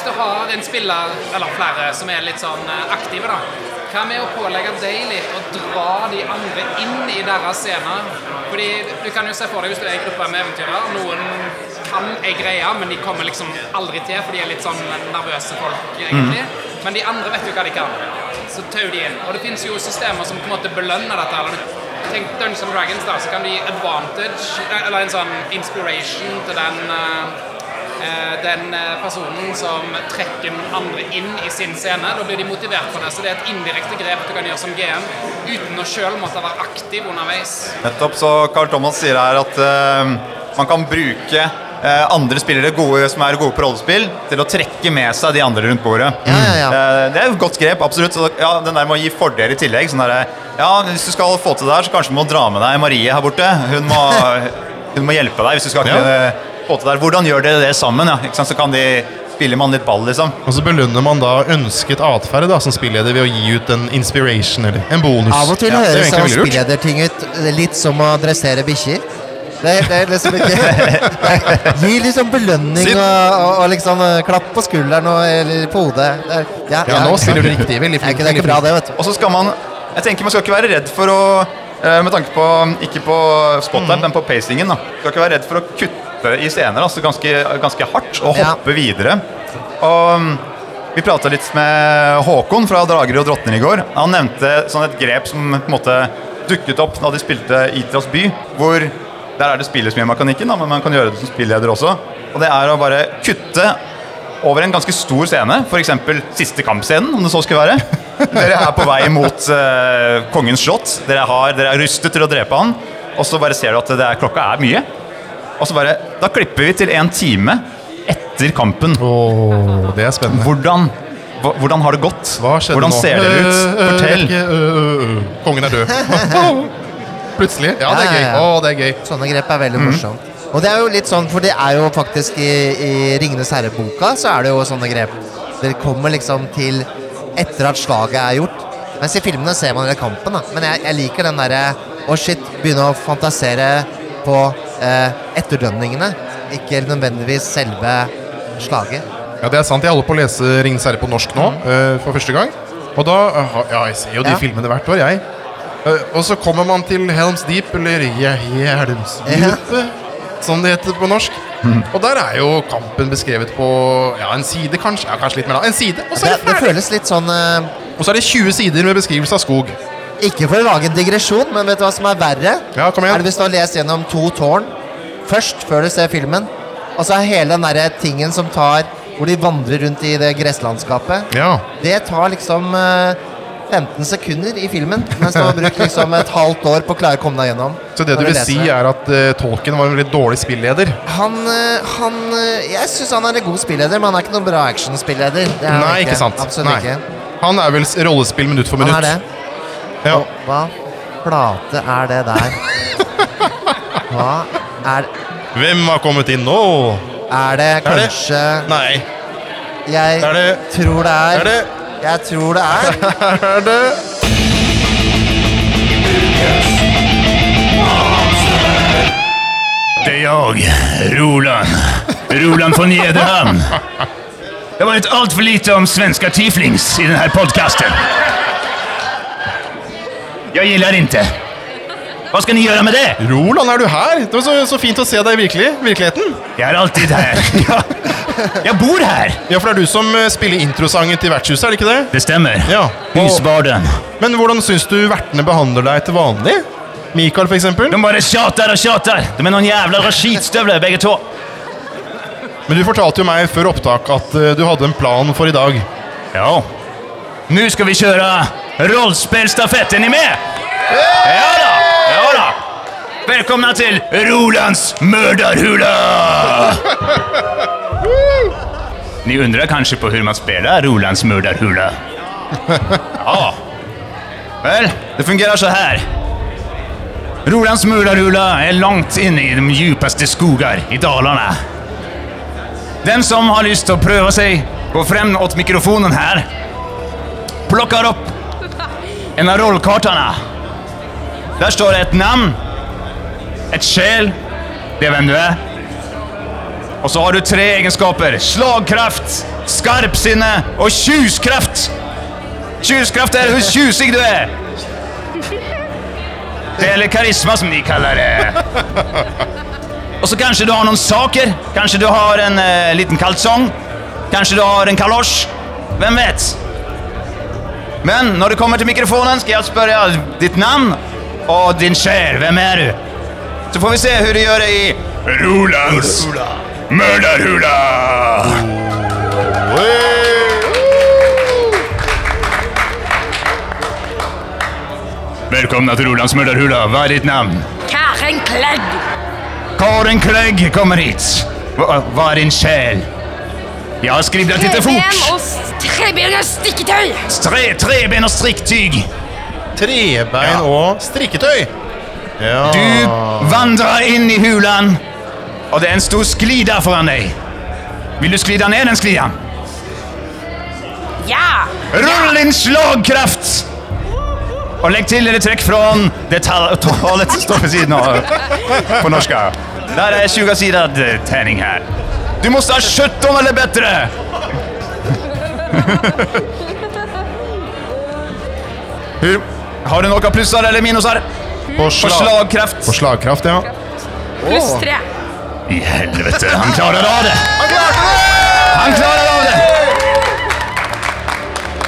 Hvis du har en spiller, eller flere, som er litt sånn eh, aktive, da. Hva med å pålegge litt å dra de andre inn i deres scener? Fordi du kan jo se for deg hvis du er i gruppe med eventyrere. Noen kan ei greie, men de kommer liksom aldri til, for de er litt sånn nervøse folk, egentlig. Men de andre vet jo hva de kan. Så tauer de inn. Og det finnes jo systemer som på en måte belønner dette. eller Tenk Dungeons and Dragons, da, så kan du gi advantage, eller en sånn inspiration til den eh, den eh, personen som trekker noen andre inn i sin scene. Da blir de motivert for det. Så det er et indirekte grep du kan gjøre som GM uten å sjøl måtte være aktiv underveis. Nettopp. Så Carl Thomas sier her at uh, man kan bruke uh, andre spillere gode, som er gode på rollespill, til å trekke med seg de andre rundt bordet. Ja, ja, ja. Eh, det er et godt grep, absolutt. Så, ja, den der med å gi fordel i tillegg. Sånn der, ja, hvis du skal få til det her, så kanskje du må dra med deg Marie her borte. Hun må, hun må hjelpe deg hvis du skal Ja. kunne få der. Hvordan gjør dere det sammen? Ja? Ikke sant? Så kan de spiller man litt ball, liksom. Og så belønner man da ønsket atferd som spilleder ved å gi ut en inspiration eller en bonus. Av og til Ja, det høres sånn lurt. spillederting ut litt som å dressere bikkjer. Det, det er liksom ikke Gi liksom belønning og, og, og liksom eh, klapp på skulderen og, eller på hodet. Det er- Ja, Ja, nå spiller du riktig. Veldig Det flink. det er ikke bra, det, vet du. Og så skal man Jeg tenker man skal ikke være redd for å eh, Med tanke på Ikke på spotlight, men på pacingen. da Skal ikke være redd for å kutte i scener altså ganske, ganske hardt og Ja. hoppe videre. Og mm, Vi prata litt med Håkon fra Drager og drottner i går. Han nevnte sånn et grep som på en måte dukket opp da de spilte Itras by. Hvor der er det spillet som gjør mekanikken, men man kan gjøre det som spilleder også. Og det er å bare kutte over en ganske stor scene, f.eks. siste kampscenen, om det så skulle være. Dere er på vei mot uh, kongens slott. Dere, har, dere er rustet til å drepe han. Og så bare ser du at det er, klokka er mye. Og så bare, Da klipper vi til en time etter kampen. Åh, det er spennende. Hvordan, hvordan har det gått? Hva skjedde hvordan nå? ser dere ut? Øh, øh, Fortell. øh, øh. Kongen er død. Plutselig. Ja, det er gøy. ja. Det er gøy. Sånne grep er veldig morsomt. Og det er jo litt sånn, for det er jo faktisk i, i Ringenes herre-boka så er det jo sånne grep. Det kommer liksom til etter at slaget er gjort. Mens i filmene ser man hele kampen, da. Men jeg, jeg liker den derre Å, shit, begynne å fantasere på eh, etterdønningene. Ikke nødvendigvis selve slaget. Ja, det er sant. Jeg holder på å lese 'Ringenes herre' på norsk nå øh, for første gang. Og da øh, Ja, jeg ser jo de Ja. filmene hvert år, jeg. Og så kommer man til Helms Deep, eller Hjelmsdypet, som det heter på norsk. Og der er jo kampen beskrevet på ja, en side, kanskje. Ja, kanskje litt mer da. En side, og så Det, er det det føles litt sånn uh... Og så er det 20 sider med beskrivelse av skog. Ikke for å lage en digresjon, men vet du hva som er verre? Ja, kom igjen. Er det hvis du har lest gjennom to tårn først, før du ser filmen, og så er hele den derre tingen som tar Hvor de vandrer rundt i det gresslandskapet. Ja. Det tar liksom eh, 15 sekunder i filmen, mens du har brukt liksom et halvt år på å klare å komme deg gjennom. Så det du vil si, er at uh, Tolkien var en veldig dårlig spilleder? Han, uh, han uh, Jeg syns han er en god spilleder, men han er ikke noen bra actionspilleder. Er Nei, ikke sant. Absolutt Nei. ikke. Han er vel rollespill minutt for minutt. Han er det. Ja. Og hva plate er det der? Hva er Hvem har kommet inn nå? Er det Er det- kanskje Nei, Jeg er det tror det er. Er det Jeg tror det er. Er det Det er jeg, Roland. Roland von Jederhamn. Det har varit allt för lite om svenska tieflings i denne podkasten. podcasten. Jag gillar inte. Hva skal ni gjøre med det? Roland, er du her? Det var så, så fint å se deg i virkelig, virkeligheten. Jeg er alltid her. Ja. Jeg bor her! Ja, for det er du som eh, spiller introsangen til vertshuset, er det ikke det? Det stemmer. Ja. Og, Husbarden. men hvordan syns du vertene behandler deg til vanlig? Mikael, for eksempel? De bare tjater og tjater! De er noen jævla skitstøvler, begge to. Men du fortalte jo meg før opptak at eh, du hadde en plan for i dag. Ja. Nu ska vi köra rollspelstafett. Är ni med? Ja då, ja då. Välkomna till Rolands mördarhula! Ni undrar kanske på hur man spelar Rolands mördarhula? Ja. Väl, det fungerar så här. Rolands mördarhula är långt inne i de djupaste skogar i Dalarna. Den som har lust att pröva sig går fram åt mikrofonen här. Plockar upp en av rollkartorna. Där står det ett namn, ett skäl, det är vem du är. Och så har du tre egenskaper. Slagkraft, skarpsinne och tjuskraft. Tjuskraft är hur tjusig du är. Det eller karisma som ni kallar det. Och så kanske du har någon saker. Kanske du har en eh, liten kalsong. Kanske du har en kalosch. Vem vet? Men når du kommer til mikrofonen skal jeg spørre ditt navn og din sjel. Vem er du? Så får vi se hvordan du gjør det i Rolands mørderhula. Velkommen til Rolands mørderhula. Hva er ditt navn? Karen Klegg. Karen Klegg kommer hit. Hva, hva er din själ? Jag har skrevet dette fort. Treben og treben og strikketøy. Tre, treben og strikketøy! Trebein Ja. og strikketøy. Ja. Du vandrer inn i hulen, og det er en stor sklida foran deg. Vil du sklida ned den sklida? Ja. Rull din slagkraft! Og legg til eller trekk fra det tallet som står på siden av, på norska. Där är 20-sidad eh, tärning här. Du måste ha 17 eller bättre! Hur? Har du några plussar eller minusar? På, På slag- slagkraft? på slagkraft, ja. Pluss tre. I helvete, han klarer av det! Han klarer av det!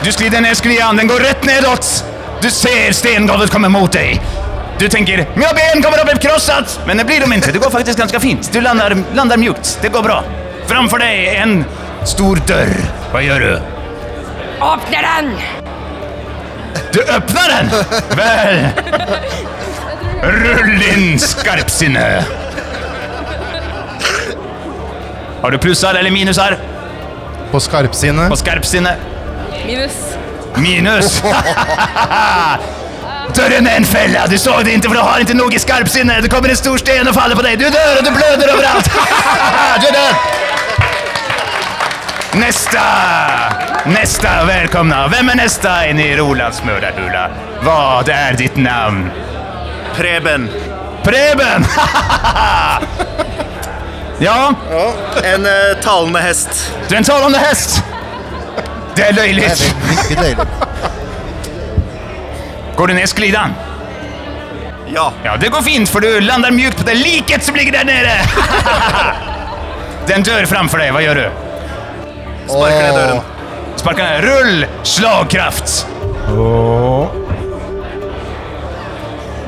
Du skrider ned sklian, den går rett nedåt! Du ser stengolvet komme mot dig. Du tenker mina ben kommer att bli krossat! Men det blir de inte, det går faktiskt ganska fint. Du landar, landar mjukt, det går bra. Framför dig är en stor dörr. Vad gör du? Åpner den. Du öppnar den! Väl! Rull in skarpsinne! Har du plussar eller minusar På skarpsinne. på skarpsinne? Minus. Minus! Dörren er en felle. du såg det ikke, for du har ikke noe i skarpsinne. Det kommer en stor sten og faller på deg. Du dør, og du bløder overalt. du er død. Neste! Neste, välkomna. Hvem er neste in i Rolands mördarhula? Hva er ditt navn? Preben. Preben! ja, En uh, talende hest. du er en talende hest! Det er löjligt. Går du ned sklidan? Ja. Ja, det går fint for du lander mjukt på det liket som ligger der nere. Den dør framfor deg. Hva gjør du? Sparker ned døren. Sparker ned. Rull! Slagkraft!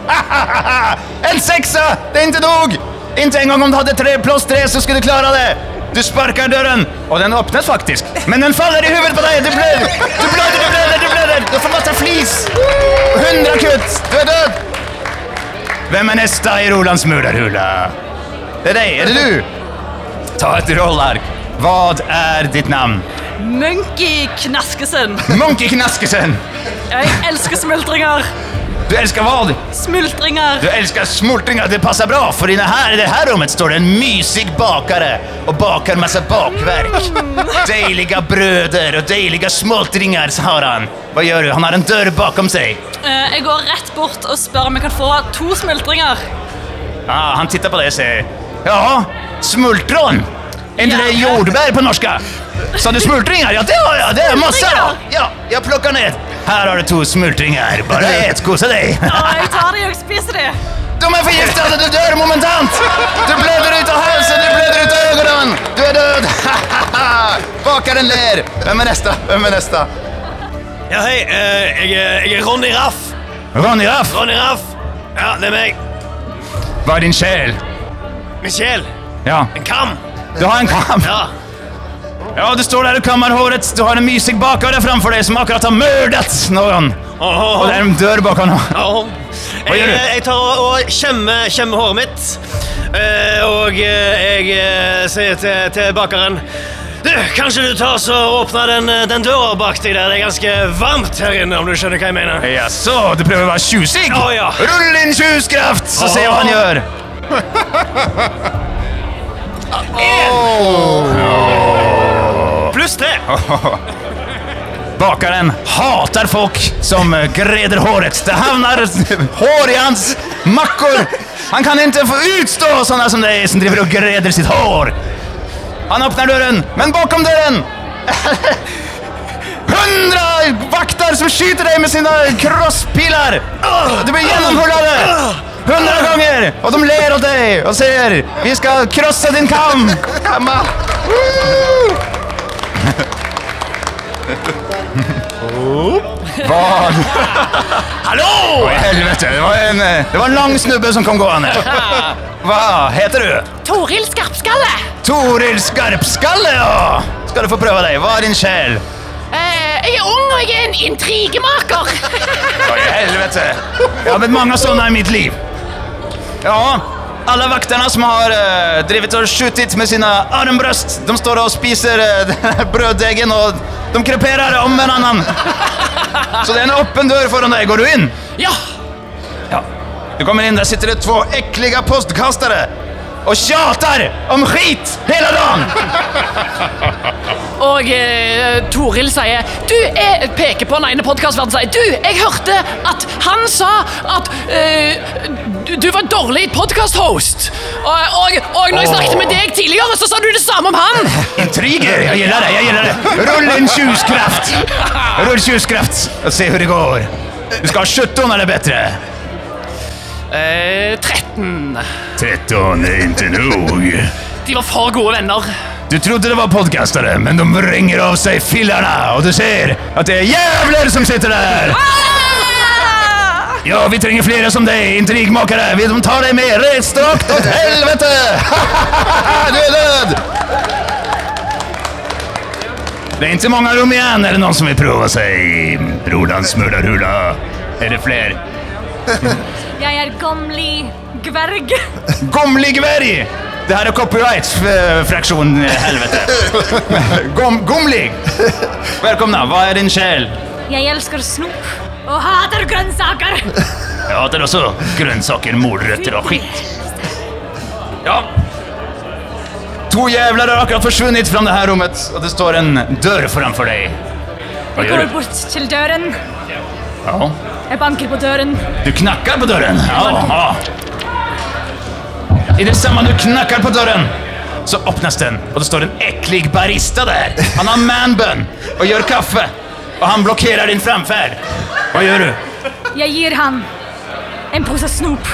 en sexa! Det er ikke nok! Inte en gång om du hadde tre plus tre så skulle du klare det! Du sparker døren, og den åpnes faktisk. Men den faller i huvudet på deg! Du blør! Du blør, du blør, du blør! Du får masse flis! Hundra kutt! Du er død! Hvem er neste i Rolands murderhule? Det er deg. Er det du? Ta et rollark. Hva er ditt navn? Monkey Knaskesen. Monkey Knaskesen! Jeg elsker smultringer. Du elsker hva? Smultringer. Du elsker smultringer. det passer bra for i her här, i det her rommet står det en mysig bakare og baker masse bakverk. Deilige brøder og deilige smultringer, har han. Hva gjør du? Han har en dør bakom seg. Uh, jeg går rett bort og spør om jeg kan få to smultringer. Ah, han tittar på det og sier Ja, smultron! Ja. det jordbär på norsk? Sa du smultringer? Ja, det har jeg. Det er masse. Ja, jeg plukker ner. Här har du to smultringer. Bare et, kose deg. Jeg tar de og spiser de. De är förgiftade, du dør momentant! Du blødder ut av halsen, du blødder ut av øynene! Du er død! Bakeren ler! Hvem er neste? Hvem er neste? Ja, hei. eh, jeg, er- jeg er Ronny Raff. Ronny Raff! Ronny Raff. Ja, det er meg. Hva er din sjel? Min sjel? Ja, En kam. Du har en kam. Ja. Ja, du står der og kammer håret. Du har en mysig bakare framfor deg som akkurat har myrdet noen. Og det er en dør bak han. oh. Hva Jeg, gjør du? jeg tar og, og kjemmer, kjemmer håret mitt. Eh, og eh, jeg eh, sier til, til bakeren Du, kanskje du tar så åpner den, den døra bak deg der. Det er ganske varmt her inne, om du skjønner hva jeg mener. Jaså, du prøver å være tjusig? Oh, ja. Rull inn tjuskraft, så se hva han gjør. Pluss tre. Bakaren hater folk som eh, greder håret. Det havner hår i hans mackor. Han kan ikke få utstå sånne som deg som driver og greder sitt hår. Han åpner døren, men bakom døren Hundra vakter som skyter deg med sine crosspiler! Du blir genomhullade! Hundra ganger! Og de ler av deg og sier Vi skal krossa din kam! Kamma! Vad? Hallo! Helvete! Det var, en, eh, det var en lang snubbe som kom gående. Hva heter du? Toril Skarpskalle. Toril Skarpskalle, ja! Skal du få prøve deg. Hva er din sjel? Eh, jeg er ung, og jeg er en intrigemaker. Å, i helvete! Jeg har møtt mange sånne i mitt liv. Ja, alle vakterne som har uh, drevet og skjutit med sine armbrøst, de står og spiser denne brøddegen, og de kreperer om hverandre. Så det er en åpen dør foran deg. Går du inn? Ja. Ja. Du kommer inn, der sitter det to äckliga postkastare och tjatar om skit hela dagen! Og eh, Toril sier Du, jeg peker på den ene podkastverden sier Du, jeg hørte at han sa at eh, du, du var dårlig podkast-host. Og, og, og når jeg snakket med deg tidligere, så sa du det samme om han. Intriger, jag gillar det, jag gillar det. Rull en tjuskraft! Rull tjuskraft och se hur det går. Du ska ha 17 eller bättre. Eh, 13. 13 är inte nog. De var for gode venner. Du trodde det var podkastere, men de ringer av seg fillerne, og du ser at det er jævler som sitter der! Ja, vi trenger flere som deg, intrigmakere. Vi de tar deg med rett strakt til helvete! du er død! Det er ikke mange rom igjen. Er det noen som vil prøve seg? Roland Smørdarhula. Er det flere? Jeg er Gomli gverg. Gomlig Gverg! Det her er copyright-fraksjon, helvete. Gom, gomlig! Velkomna. Hva er din sjel? Jeg elsker snop og hater grønnsaker. Jeg hater også grønnsaker, morrøtter og skitt. Ja. To jævler har akkurat forsvunnet fra det her rommet, og det står en dør foranfor deg. Hva Jeg gjør går du? bort til døren. Ja. Jeg banker på døren. Du knakker på døren. Ja. I det samme du knakker på døren, så åpnes den, og det står en eklig barista der. Han har manbun og gjør kaffe, og han blokkerer din framferd. Hva gjør du? Jeg gir han en pose snop.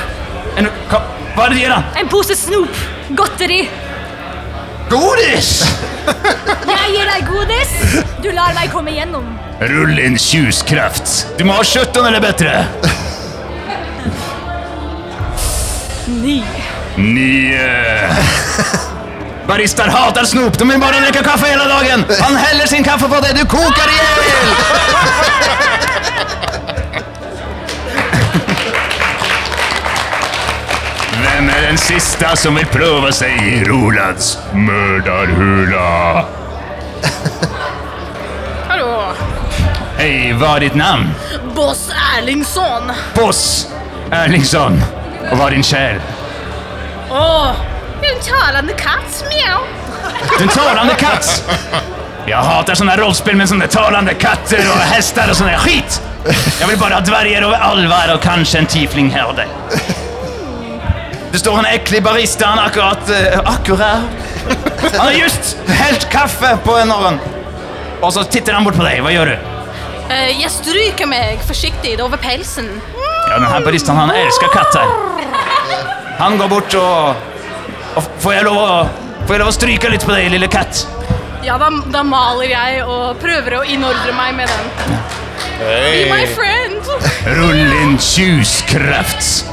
En, hva, hva er det du gir han? En pose snop. Godteri. Godis! Jeg gir deg godis. Du lar meg komme gjennom. Rull inn tjuskraft. Du må ha 17 eller bedre. Ni. Nye. Barister hater snop. De vil bare drikke kaffe hele dagen. Han heller sin kaffe på det. Du koker i hjel! Hvem er den siste som vil prøve seg i Rolands mørdarhula? Hei, hva er ditt navn? Boss Erlingsson. Boss Erlingsson. Og hva er din sjel? Åh, en talende katt. Mjau. Den talande katt! Jeg hater sånne rollespill med sånne talende katter og hester og sånne skit! Jeg vil bare ha dverger og alver og kanskje en tiefling her. Det står en ekkel barista, han akkurat eh, Akkurat Han har just helt kaffe på en morgen. Og så titter han bort på deg. Hva gjør du? Eh, jeg stryker meg forsiktig over pelsen. Ja, den her baristaen, han elsker katter. Han går bort og, og Får jeg lov å Får jeg lov å stryke litt på deg, lille katt? Ja, da, da maler jeg og prøver å innordre meg med den. Be my friend. Rull inn tjuskraft.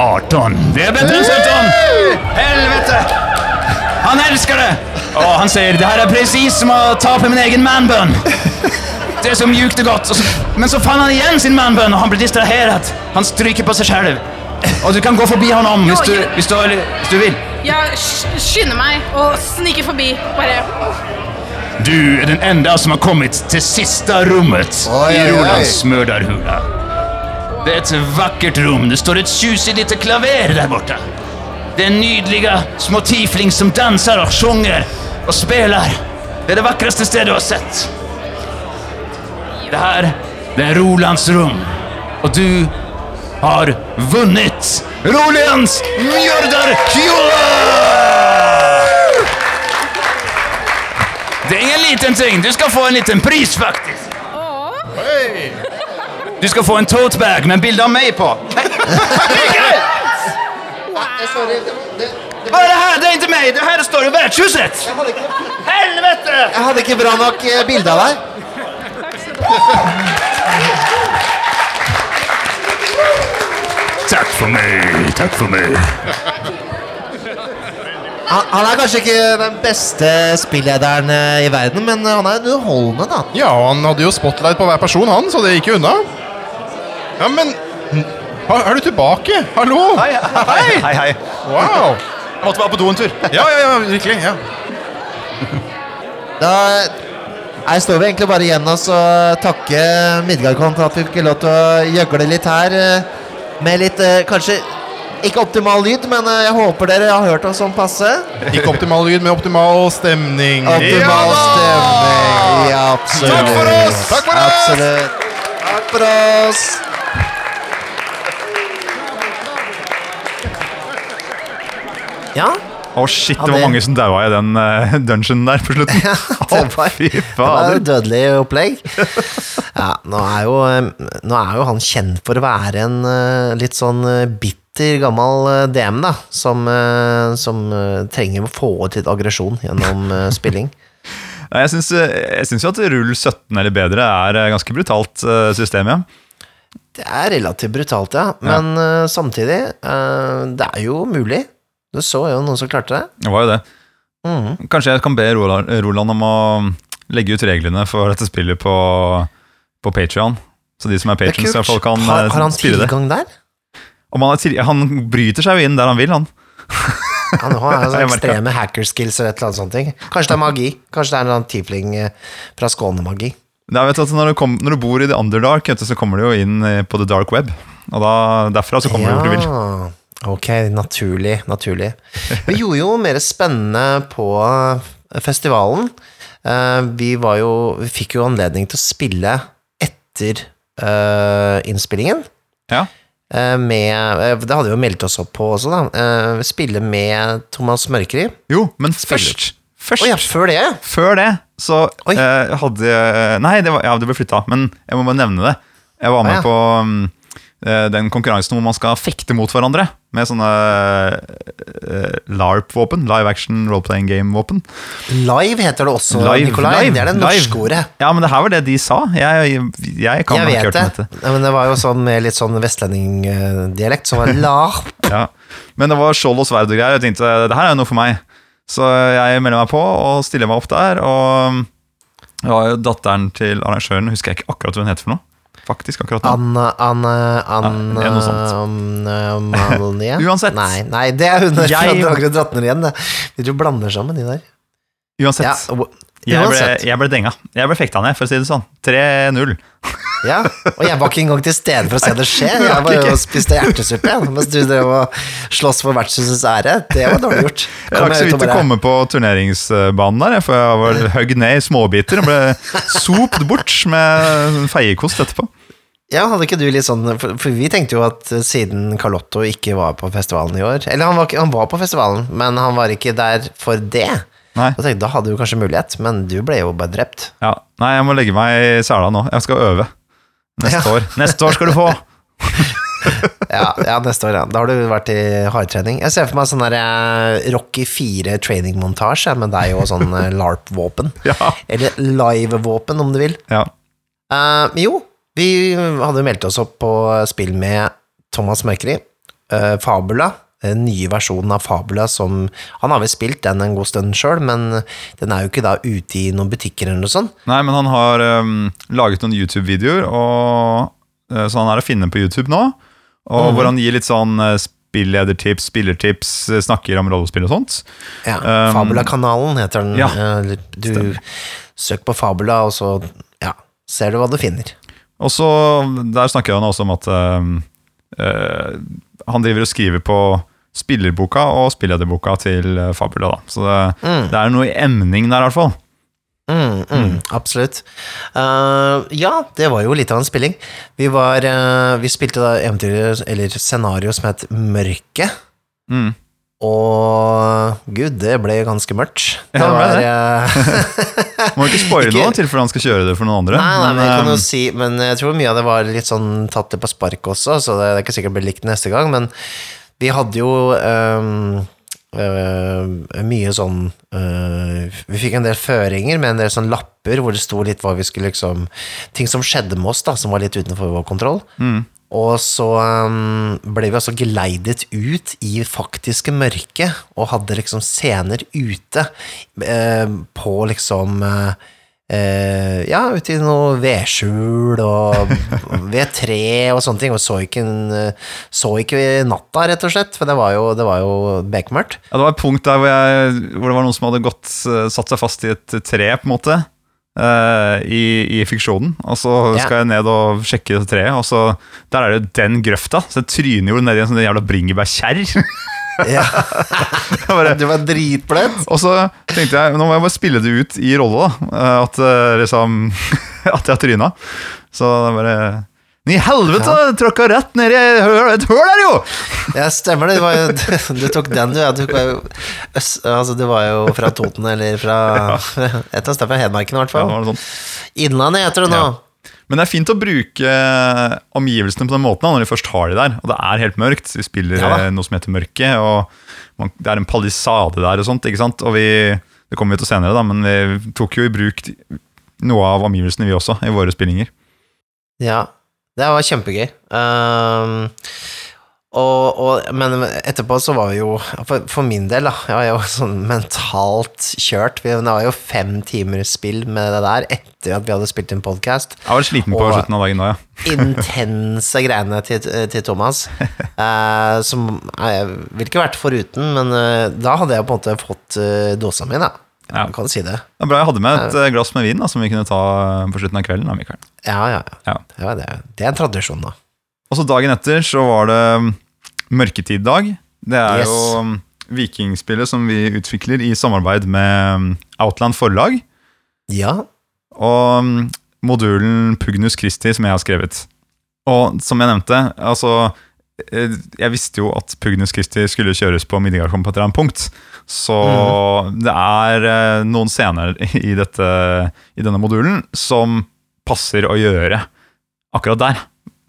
18. Det er bedre enn 17! Helvete! Han elsker det! Og han sier det her er presis som å tape min egen manbun. Det er så mjukt og godt. Og så, men så fant han igjen sin manbun, og han ble distrahert. Han stryker på seg selv. Og du kan gå forbi han om hvis du, hvis du, hvis du vil. Jeg sk- skynder meg og sniker forbi. Bare Du er den enda som har kommet til siste rommet Oi, i. Rolands mørderhula. Det er et vakkert rom. Det står et tjusig lite klaver der borte. Det er nydelige små tiefling som danser og sjunger og spiller. Det er det vakreste stedet du har sett. Det her, det er Rolands rom. Og du har vunnet Rolands mørderhula! Det er ingen liten ting. Du skal få en liten pris, faktisk. Du skal få en tote bag med bilde av meg på. Hva er det her? Det er ikke meg. Det her står jo vertshuset. Helvete! Jeg hadde ikke bra nok eh, bilde av deg. Takk for meg. Takk for meg. Han, han er kanskje ikke den beste spillederen eh, i verden, men han er underholdende, da. Ja, og han hadde jo spotlight på hver person, han, så det gikk jo unna. Ja, men ha- Er du tilbake? Hallo? Hei, hei, hei, hei. Wow! Jeg måtte bare på do en tur. Ja, ja, ja, virkelig. ja. Da her står vi egentlig bare igjen oss og takke Midgardkon for at vi fikk lov til å gjøgle litt her. eh, Med litt eh, kanskje ikke optimal lyd, men eh, jeg håper dere har hørt oss sånn passe. Ikke optimal lyd, men optimal stemning. Optimal Ja stemning. Ja, absolutt. Takk for oss! Takk for oss! Absolutt. Takk for oss. Ja, Å, shit, det var mange som daua i den uh, dungeonen der på slutten. det var, oh, fy det var jo dødelig opplegg. Ja, nå er, jo, eh, nå er jo han kjent for å være en uh, litt sånn bitter gammel uh, DM, da. Som, som trenger å få ut litt aggresjon gjennom spilling. Jeg syns, jo at rull 17 eller bedre er ganske brutalt system, ja. Det er relativt brutalt, ja. Men eh, samtidig, det er jo mulig. Du så jo noen som klarte det. Det var jo det. Mhm. Kanskje jeg kan be Roland, Roland om å legge ut reglene for dette spillet på, på Patreon Så de som er patrions, kan Har, det. har han spille det. tilgang der? Han, til, han bryter seg jo inn der han vil, han. Han har Jeg ekstreme hackerskills eller et eller annet sånt. ting. Kanskje det er magi? Kanskje det er en eller annen tiefling eh, fra Skåne-magi? Ja, vet du, når, du kom, når du bor i the underdark, så kommer du jo inn eh, på the dark web. Og da, derfra så kommer du hvor du vil. Ok, naturlig, naturlig. Vi gjorde jo mer spennende på festivalen. Eh, Vi var jo Vi fikk jo anledning til å spille etter eh, innspillingen. Ja. Eh, Med eh, Det hadde vi jo meldt oss opp på også, da. Eh, Spille med Thomas Mørkeri. Jo, men først Først oh, ja, før det? Før det så eh, hadde Nei, det, var, ja, det ble flytta, men jeg må bare nevne det. Jeg var med Ah, ja. på eh, den konkurransen hvor man skal fekte mot hverandre med sånne eh, LARP-våpen. Live action role-playing game-våpen. Live heter det også, Live, Nikolai. live, det er det norske ordet. Ja, men det her var det de sa. Jeg, jeg kan Jeg ikke hørt det. om dette. Ja, men det var jo sånn med litt sånn vestlendingdialekt, som var larp. Ja. Men det var skjold og sverd og greier. Jeg tenkte det her er jo noe for meg. Så jeg melder meg på og stiller meg opp der. Og det var jo datteren til arrangøren, husker jeg ikke akkurat hva hun heter for noe. Faktisk akkurat nå. Anne Anne Anne sånt. um? Uansett. Nei, nei, det er hun der fra Jeg- Drager og drottner igjen. det. Du blander sammen de der. Uansett. Ja, Jeg ble, jeg ble denga. Jeg ble fekta ned, for å si det sånn. 3-0. Ja, og jeg var ikke engang til stede for å se det skje. Jeg var jo og spiste hjertesuppe mens du drev og sloss for vertshusets ære. Det var dårlig gjort. Jeg Kom rakk så vidt å komme på turneringsbanen der, for jeg var høgd ned i småbiter og ble sopt bort med feiekost etterpå. Ja, hadde ikke du litt sånn For, vi tenkte jo at siden Carlotto ikke var på festivalen i år Eller han var, han var på festivalen, men han var ikke der for det. Nei. Da tenkte jeg, da hadde du kanskje mulighet, men du ble jo bare drept. Ja. Nei, jeg må legge meg i sela nå. Jeg skal øve. Neste Ja. år. Neste år skal du få! Ja, ja, neste år, ja. Da har du vært i hardtrening. Jeg ser for meg sånn der eh, Rocky 4 training-montasje med deg og sånn eh, LARP-våpen. Ja. Eller live-våpen, om du vil. Ja. Uh, jo, vi hadde meldt oss opp på spill med Thomas Mørkeri, uh, Fabula, nye versjonen av Fabula som Han har vel spilt den en god stund sjøl, men den er jo ikke da ute i noen butikker eller noe sånt. Nei, men han har um, laget noen YouTube-videoer, eh, så han er å finne på YouTube nå. Og Hvor han gir litt sånn uh, spilledertips, spillertips, eh, snakker om rollespill og sånt. Ja, Um, Fabula-kanalen heter den. ja, Eh, Du søk på Fabula, og så ja, ser du hva du finner. Og så, Der snakker han også om at ehm, eh, han driver og skriver på spillerboka og spillederboka til eh, Fabula. Da. Så det, det er noe i emning der, i hvert fall. Mm, mm, Absolutt. Uh, ja, det var jo litt av en spilling. Vi var uh, Vi spilte da eventyret, eller scenario som het Mørket. Mm. Og gud, det ble ganske mørkt. Ja, det ble det. Må ikke spoile noe i tilfelle han skal kjøre det for noen andre. Nei, nei, men, jeg kan jo si, men jeg tror mye av det var litt sånn tatt det på spark også, så det er ikke sikkert det blir likt neste gang, men vi hadde jo um, uh, mye sånn uh, Vi fikk en del føringer med en del sånn lapper hvor det sto litt hva vi skulle liksom Ting som skjedde med oss, da, som var litt utenfor vår kontroll. Og så um, ble vi altså geleidet ut i faktiske mørke, og hadde liksom scener ute uh, på liksom eh, eh, Ja, ute i noe vedskjul og ved tre og sånne ting, og så ikke, eh, så ikke natta, rett og slett, for det var jo, det var jo bekmørkt. Ja, det var et punkt der hvor, jeg, hvor det var noen som hadde gått, eh, satt seg fast i et tre, på en måte. uh, i, I fiksjonen. Og så Ja. skal jeg ned og sjekke det treet, og så Der er det den grøfta. Så jeg tryner jo ned i en sånn jævla bringebærkjerr. Ja. Du var dritbløt. og så tenkte jeg nå må jeg bare spille det ut i rolle, da. eh, At, eh, liksom, at jeg tryna. Så det bare Ni helvete, tråkka rett ned i et høl her, jo! Ja, stemmer det. det var jo, du tok den, du. Ja, du, var jo, altså, du var jo fra Toten, eller fra et av stedene fra Hedmarken, i hvert fall. Ja. Innlandet heter det nå. Ja. Men det er fint å bruke eh, omgivelsene på den måten da, når de først har de der. Og det er helt mørkt. Vi spiller Ja eh, noe som heter Mørke, og man, det er en palisade der og sånt. ikke sant? Og vi, Det kommer vi til senere, da, men vi tok jo i bruk noe av omgivelsene, vi også, i våre spillinger. Ja, det var kjempegøy. Ehm, og, og, men etterpå så var vi jo For, for min del, da. Jeg var jo sånn mentalt kjørt. Vi, det var jo fem timer spill med det der etter at vi hadde spilt inn podkast. Jeg var sliten på Og- slutten av dagen da, ja. Intense greiene til, til Thomas. eh, som jeg ville ikke vært foruten, men eh, da hadde jeg på en måte fått eh, dosa mi, da. Ja. Du kan si det. Det bra jeg hadde med et eh, glass med vin da, som vi kunne ta eh, på slutten av kvelden. da, Mikael. Ja, ja, ja. Ja. det, er- det er en tradisjon, da. Og så dagen etter så var det mm, mørketiddag. Det er Yes. jo mm, vikingspillet som vi utvikler i samarbeid med mm, Outland forlag. Ja. Og mm, modulen Pugnus Christi som jeg har skrevet. Og som jeg nevnte, altså eh, Jeg visste jo at Pugnus Christi skulle kjøres på Midgardkom på et eller annet punkt. Så det er eh, noen scener i, dette, i denne modulen som passer å gjøre akkurat der.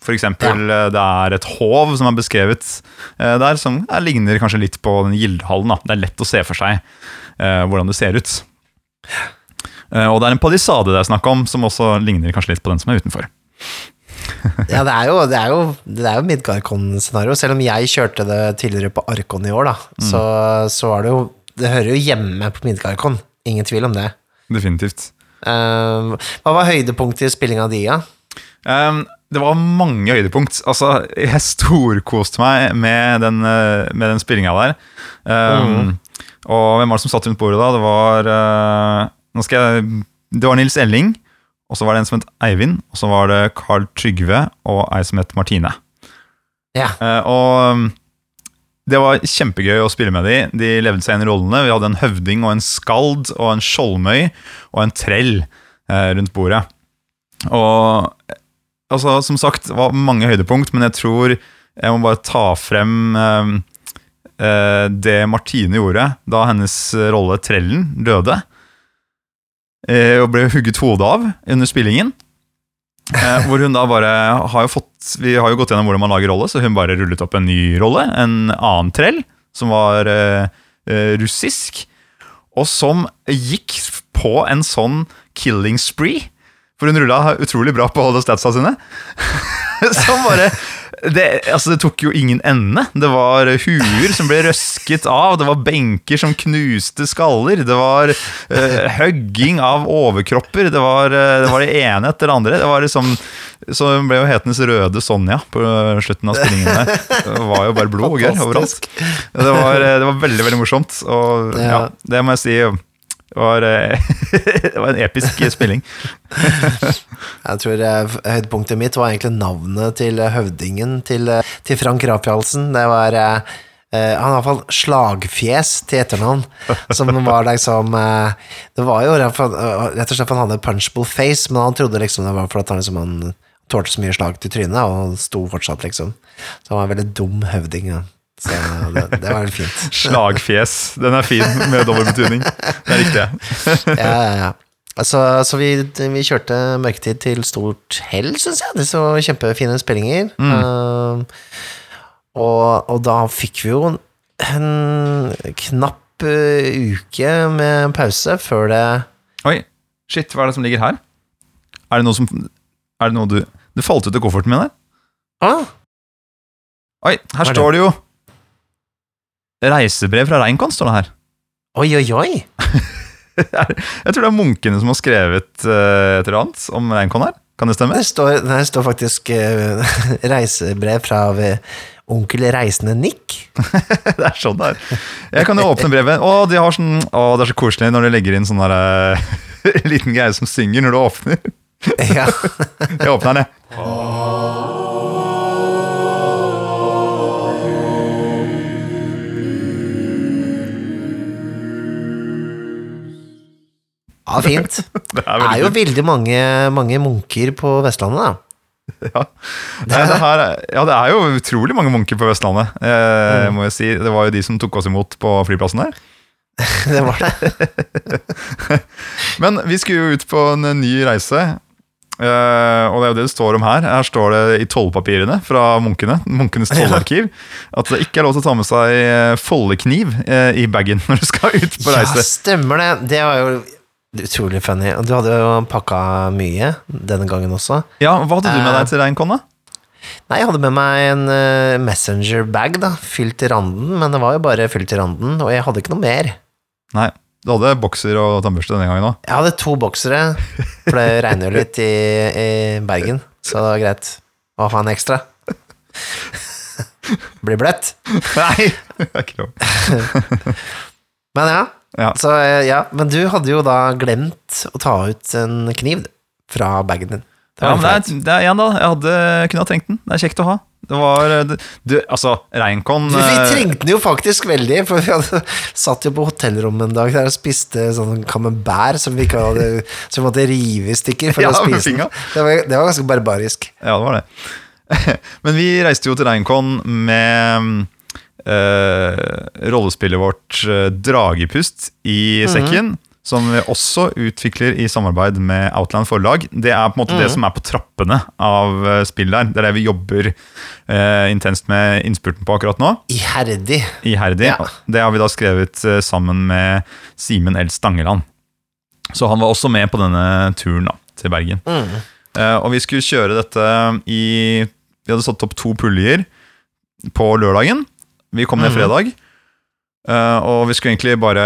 For eksempel, eh, det er et hov som er beskrevet eh, der, som ligner kanskje litt på den gildehallen. Da. Det er lett å se for seg eh, hvordan det ser ut. Eh, og det er en palisade det er snakk om, som også ligner kanskje litt på den som er utenfor. Ja, det er jo, det er jo, det er jo Midgardcon-scenario. Selv om jeg kjørte det tidligere på Arkon i år, da, så, så var det jo Det hører jo hjemme på Midgarcon. Ingen tvil om det. Definitivt. Eh, hva var høydepunktet i spillinga di, ja? Um, det var mange høydepunkt. Altså, jeg storkoste meg med den, eh, med den spillinga der. Um, Og hvem var det som satt rundt bordet da? Det var uh, Nå skal jeg Det var Nils Elling, og så var det en som het Eivind, og så var det Carl Trygve og ei som het Martine. Ja. Uh, og um, det var kjempegøy å spille med de. De levde seg inn i rollene. Vi hadde en høvding og en skald og en skjoldmøy og en trell uh, rundt bordet. Og altså, som sagt, det var mange høydepunkt, men jeg tror jeg må bare ta frem eh, eh, det Martine gjorde da hennes rolle Trellen døde. Eh, og ble hugget hodet av under spillingen. Eh, hvor hun da bare har jo fått Vi har jo gått gjennom hvordan man lager rolle, så hun bare rullet opp en ny rolle. En annen trell, som var eh, eh, russisk. Og som gikk på en sånn killing spree. For hun rulla utrolig bra på alle statsa sine. som bare det, altså det tok jo ingen ende. Det var huer som ble røsket av, det var benker som knuste skaller, det var uh, hugging av overkropper, det var, uh, det var det ene etter det andre. Det var liksom Så hun ble jo hetens Røde Sonja på slutten av spillingen der. Det var jo bare blod og gørr overalt. Det var, eh, det var veldig, veldig morsomt, og ja, Ja. det må jeg si. Det var, eh, det var en episk spilling. Jeg tror eh, høydepunktet mitt var egentlig navnet til eh, høvdingen til, til Frank Rapialsen. Det var uh, Han har iallfall slagfjes til etternavn, som var liksom uh, Det var jo rett og slett for han hadde punchable face, men han trodde liksom det var fordi han liksom han tålte så mye slag til trynet, og sto fortsatt, liksom. Så han var en veldig dum høvding. Ja. Så det, det var veldig fint. Slagfjes. Den er fin, med dobbel betydning. Det er riktig. ja, ja, ja. Altså, så vi, vi kjørte mørketid til stort hell, syns jeg. Det så kjempefine spillinger. Uh, og, og da fikk vi jo en knapp uh, uke med pause før det Oi, shit, hva er det som ligger her? Er det noe som Er det noe du Det falt ut av kofferten min der. ah, Oi, her er står det jo Reisebrev fra Reinkon, står det her. Oi, oi, oi! Jeg tror det er munkene som har skrevet eh, et eller annet om Reinkon her. Kan det stemme? Det står, det står faktisk uh, reisebrev fra uh, onkel Reisende Nick. Det er sånn det er. Jeg kan jo åpne brevet. Å, de har sånn, å, det er så koselig når de legger inn sånn der, eh, liten greie som synger når du åpner. ja. Jeg åpner den, jeg. Ja, fint. Det er Det er jo veldig mange, mange munker på Vestlandet, da. Ja. Nei, det, her, er- ja, det er jo utrolig mange munker på Vestlandet. Eh, må jeg si. Det var jo de som tok oss imot på flyplassen der. Det var det. Men vi skulle jo ut på en ny reise. eh, og det er jo det det står om her. Her står det i tollpapirene fra munkene, munkenes tollarkiv, at det ikke er lov til å ta med seg eh, foldekniv eh, i bagen når du skal ut på reise. Ja, stemmer det. Det var jo utrolig funny. Du hadde jo pakka mye denne gangen også. Ja, Hva hadde du med Eh, deg til Reinkon, da? Nei, jeg hadde med meg en eh, Messenger-bag, da, fylt til randen, men det var jo bare fylt til randen, og jeg hadde ikke noe mer. Nei, du hadde bokser og tannbørste denne gangen òg. Jeg hadde to boksere, for det regner jo litt i, i Bergen, så det var greit å ha en ekstra. Blir bløtt. Nei, det er ikke lov. Men ja, Ja. så eh, ja, men du hadde jo da glemt å ta ut en kniv fra bagen din. Det Ja, men det er, det er igjen da, jeg hadde, kunne ha trengt den. Det er kjekt å ha. Det var eh, det, du, Altså, Reinkon Du, vi eh, trengte den jo faktisk veldig, for vi hadde satt jo på hotellrommet en dag der og spiste sånn camembert som vi ikke hadde Som vi måtte rive i stykker for Ja, å spise. Det var, det var ganske barbarisk. Ja, det var det. Men vi reiste jo til Reinkon med eh, rollespillet vårt eh, Dragepust i sekken. Som vi også utvikler i samarbeid med Outland forlag. Det er på en måte det som er på trappene av eh, spill der. Det er det vi jobber eh, intenst med innspurten på akkurat nå. Iherdig. Iherdig. Ja. Det har vi da skrevet eh, sammen med Simen L. Stangeland. Så han var også med på denne turen da, til Bergen. Eh, og vi skulle kjøre dette i Vi hadde satt opp to puljer på lørdagen. Vi kom ned fredag. uh, og vi skulle egentlig bare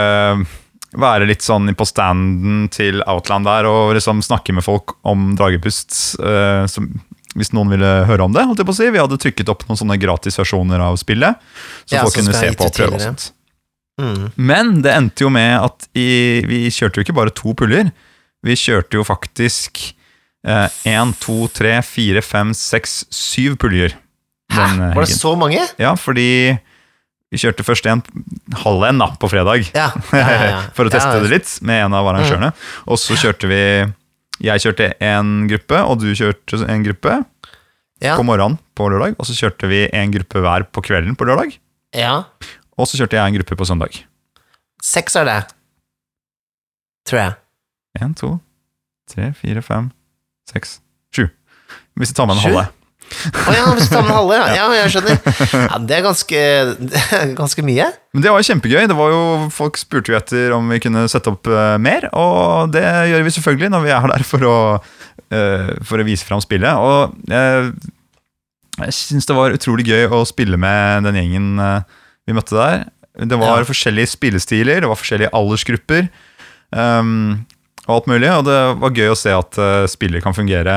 være litt sånn på standen til Outland der og liksom snakke med folk om Dragepust. Uh, som, hvis noen ville høre om det. holdt jeg på å si. Vi hadde trykket opp noen sånne gratisversjoner av spillet. Så Ja, folk kunne se på og prøve og sånt. Mm. Men det endte jo med at i, vi kjørte jo ikke bare to puller. Vi kjørte jo faktisk én, to, tre, fire, fem, seks, syv puljer. eh, Var det så mange? Ja, fordi vi kjørte først en halv en på fredag. Ja. ja. For å teste det litt med en av arrangørene. Og så kjørte vi Jeg kjørte en gruppe, og du kjørte en gruppe Ja. på morgenen på lørdag. Og så kjørte vi en gruppe hver på kvelden på lørdag. ja. Og så kjørte jeg en gruppe på søndag. Seks er det. Tror jeg. En, to, tre, fire, fem, seks, sju. Hvis du tar med en halv halve. Å ja, hvis du tar med halve, ja. ja. Jeg skjønner. Ja, det er ganske, ganske mye. Men det var jo kjempegøy. Det var jo, folk spurte jo etter om vi kunne sette opp eh, mer, og det gjør vi selvfølgelig når vi er der for å, eh, for å vise fram spillet. Og jeg, Jeg syns det var utrolig gøy å spille med den gjengen eh, vi møtte der. Det var Ja. forskjellige spillestiler, det var forskjellige aldersgrupper. Um, og alt mulig, og det var gøy å se at spillet kan fungere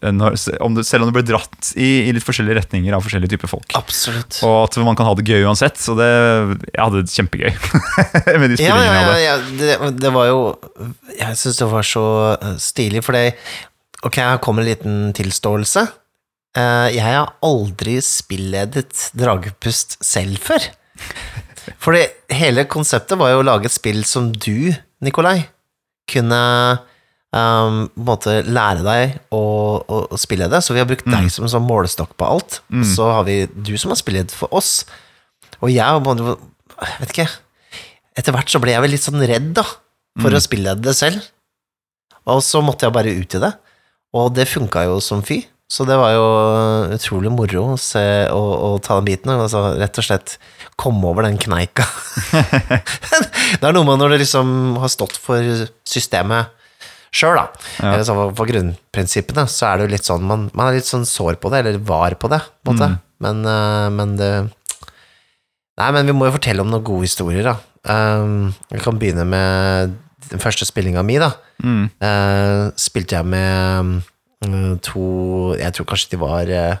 når, om det, selv om det ble dratt i, i litt forskjellige retninger av forskjellige typer folk. Absolutt. Og at man kan ha det gøy uansett. Så det, jeg hadde det kjempegøy med de Ja, spillingene ja, jeg ja, ja. Det, det var jo Jeg syns det var så eh, stilig, for det Ok, her kommer en liten tilståelse. Eh, Jeg har aldri spilledet Dragepust selv før. Fordi hele konseptet var jo å lage et spill som du, Nikolai, kunne um, på en måte lære deg å, å, å spille det. Så vi har brukt deg som sånn målestokk på alt. Mm. så har vi du som har spillet for oss. Og jeg har Jeg vet ikke. Etter hvert så ble jeg vel litt sånn redd, da, for å spille det selv. Og så måtte jeg bare ut i det. Og det funka jo som fy. Så det var jo utrolig moro å, se, å, å ta den biten. Altså, rett og slett komme over den kneika. det er noe med når du liksom har stått for systemet sjøl, da. Ja. Eller så for grunnprinsippene, så er det jo litt sånn man, man er litt sånn sår på det, eller var på det, på en måte. Men, eh, men det Nei, men vi må jo fortelle om noen gode historier, da. Um, kan begynne med den første spillinga mi, da. Mm. Uh, spilte jeg med um, to Jeg tror kanskje de var uh,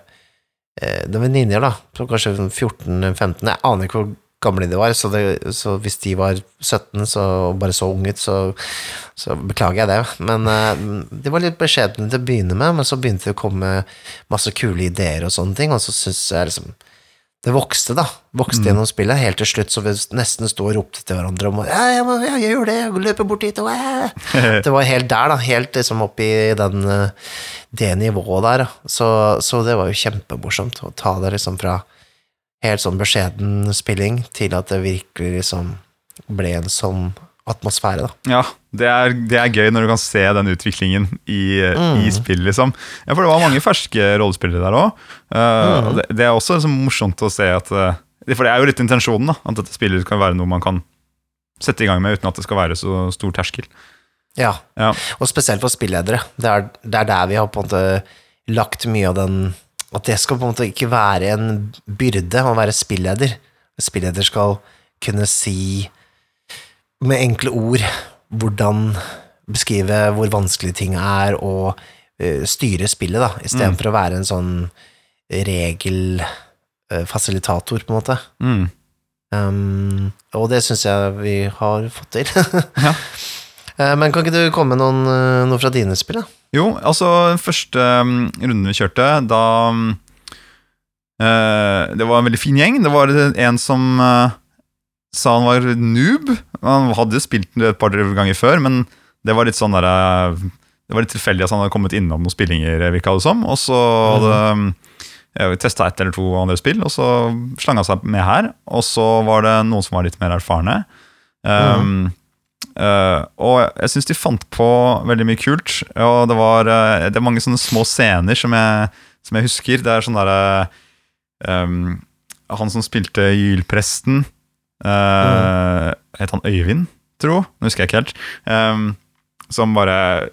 Det var venninner, da. Så kanskje 14-15. Jeg aner ikke hvor gamle de var, så, det, så hvis de var 17 så, og bare så unge ut, så, så beklager jeg det. Men uh, de var litt beskjedne til å begynne med, men så begynte det å komme masse kule ideer og sånne ting, og så syns jeg liksom det vokste, da. Vokste gjennom spillet. Helt til slutt så vi nesten sto og ropte til hverandre om ja, jeg, må, ja, jeg gjør det, jeg løper bort hit og eh. Det var helt der, da. Helt liksom opp i den, eh, det nivået der. da. Så, så det var jo kjempemorsomt å ta det liksom fra helt sånn beskjeden spilling til at det virkelig liksom ble en sånn atmosfære, da. Ja, det er, det er gøy når du kan se den utviklingen i, Mm. i spill, liksom. Ja, for det var mange ferske rollespillere der òg. Mm. det, det er også liksom morsomt å se at eh, For det er jo litt intensjonen, da. At dette spillet kan være noe man kan sette i gang med uten at det skal være så stor terskel. Ja. Ja. Og spesielt for spilledere. Det er, det er der vi har på en måte lagt mye av den At det skal på en måte ikke være en byrde å være spilleder. Spilleder skal kunne si med enkle ord hvordan beskrive hvor vanskelig ting er, og eh, styre spillet, da, istedenfor for å være en sånn regelfasilitator, på en måte. Mm. Um, og det syns jeg vi har fått til. Ja. Eh, Men kan ikke du komme med noen, eh, noe fra dine spill, da? Jo, altså første um, runden vi kjørte, da eh, Det var en veldig fin gjeng. Det var en som uh, sa han var noob. Han hadde spilt det et par ganger før, men det var litt sånn der, Det var litt tilfeldig at han hadde kommet innom noen spillinger, virka det som. Og så hadde mm. testa ett eller to andre spill, og så slang han seg med her. Og så var det noen som var litt mer erfarne. Um, eh, og jeg syns de fant på veldig mye kult. Og det var uh, Det er mange sånne små scener som jeg, som jeg husker. Det er sånn derre um, Han som spilte Gylpresten uh, Het han Øyvind, tro? Nå husker jeg ikke helt. Um, som bare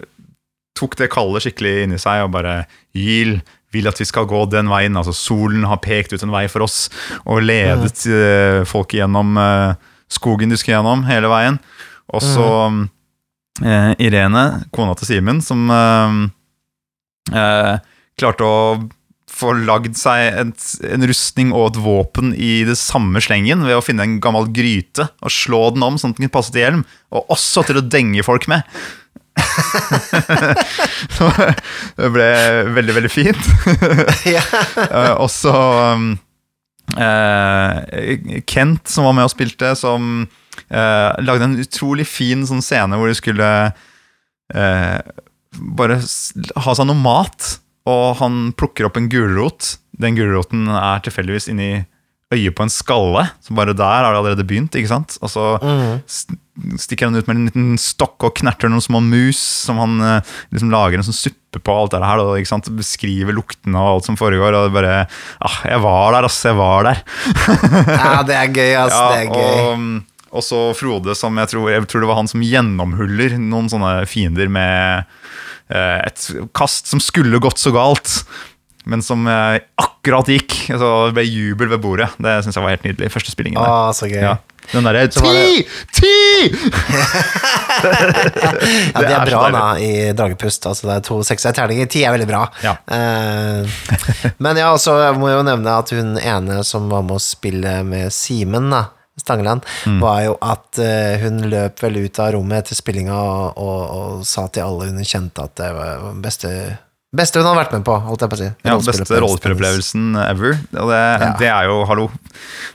tok det kallet skikkelig inni seg og bare Gyl vil at vi skal gå den veien. Altså solen har pekt ut en vei for oss og ledet mm. folk gjennom eh, skogen de skal gjennom, hele veien. Og så eh, Irene, kona til Simen, som eh, eh, klarte å få lagd seg et, en rustning og et våpen i det samme slengen ved å finne en gammel gryte og slå den om sånn at den kunne passe til hjelm, og også til å denge folk med. Så det ble veldig, veldig fint. Eh, og så um, eh, Kent, som var med og spilte, som eh, lagde en utrolig fin sånn scene hvor de skulle eh, bare ha seg noe mat. Og han plukker opp en gulrot. Den gulroten er tilfeldigvis inni øyet på en skalle. Så bare der har det allerede begynt. ikke sant? Og så mm. stikker han ut med en liten stokk og knerter noen små mus som han eh, liksom lager en sånn suppe på. alt det her, og, ikke sant? Beskriver luktene og alt som foregår. og det bare, ah, Jeg var der, ass. Jeg var der. ja, det er gøy, altså. det er gøy. Og, og så Frode, som jeg tror, jeg tror det var han som gjennomhuller noen sånne fiender med eh, et kast som skulle gått så galt. men som eh, akkurat gikk. Så det ble jubel ved bordet. Det syns jeg var helt nydelig. Første spillingen. Å, så gøy. Ja. Den derre Så Ti! Ti! Ja, det er bra da i dragepust. Altså, det er to sekser terninger. Ti er veldig bra. Ja. Eh, men ja, jeg må jo nevne at hun ene som var med å spille med Simen, da, Stangeland, Mm. var jo at uh, hun løp vel ut av rommet etter spillinga og, og, og sa til alle hun kjente at det var beste, beste hun hadde vært med på, holdt jeg på å si. Ja, beste rollespillopplevelsen ever. Og det, Ja. det er jo, hallo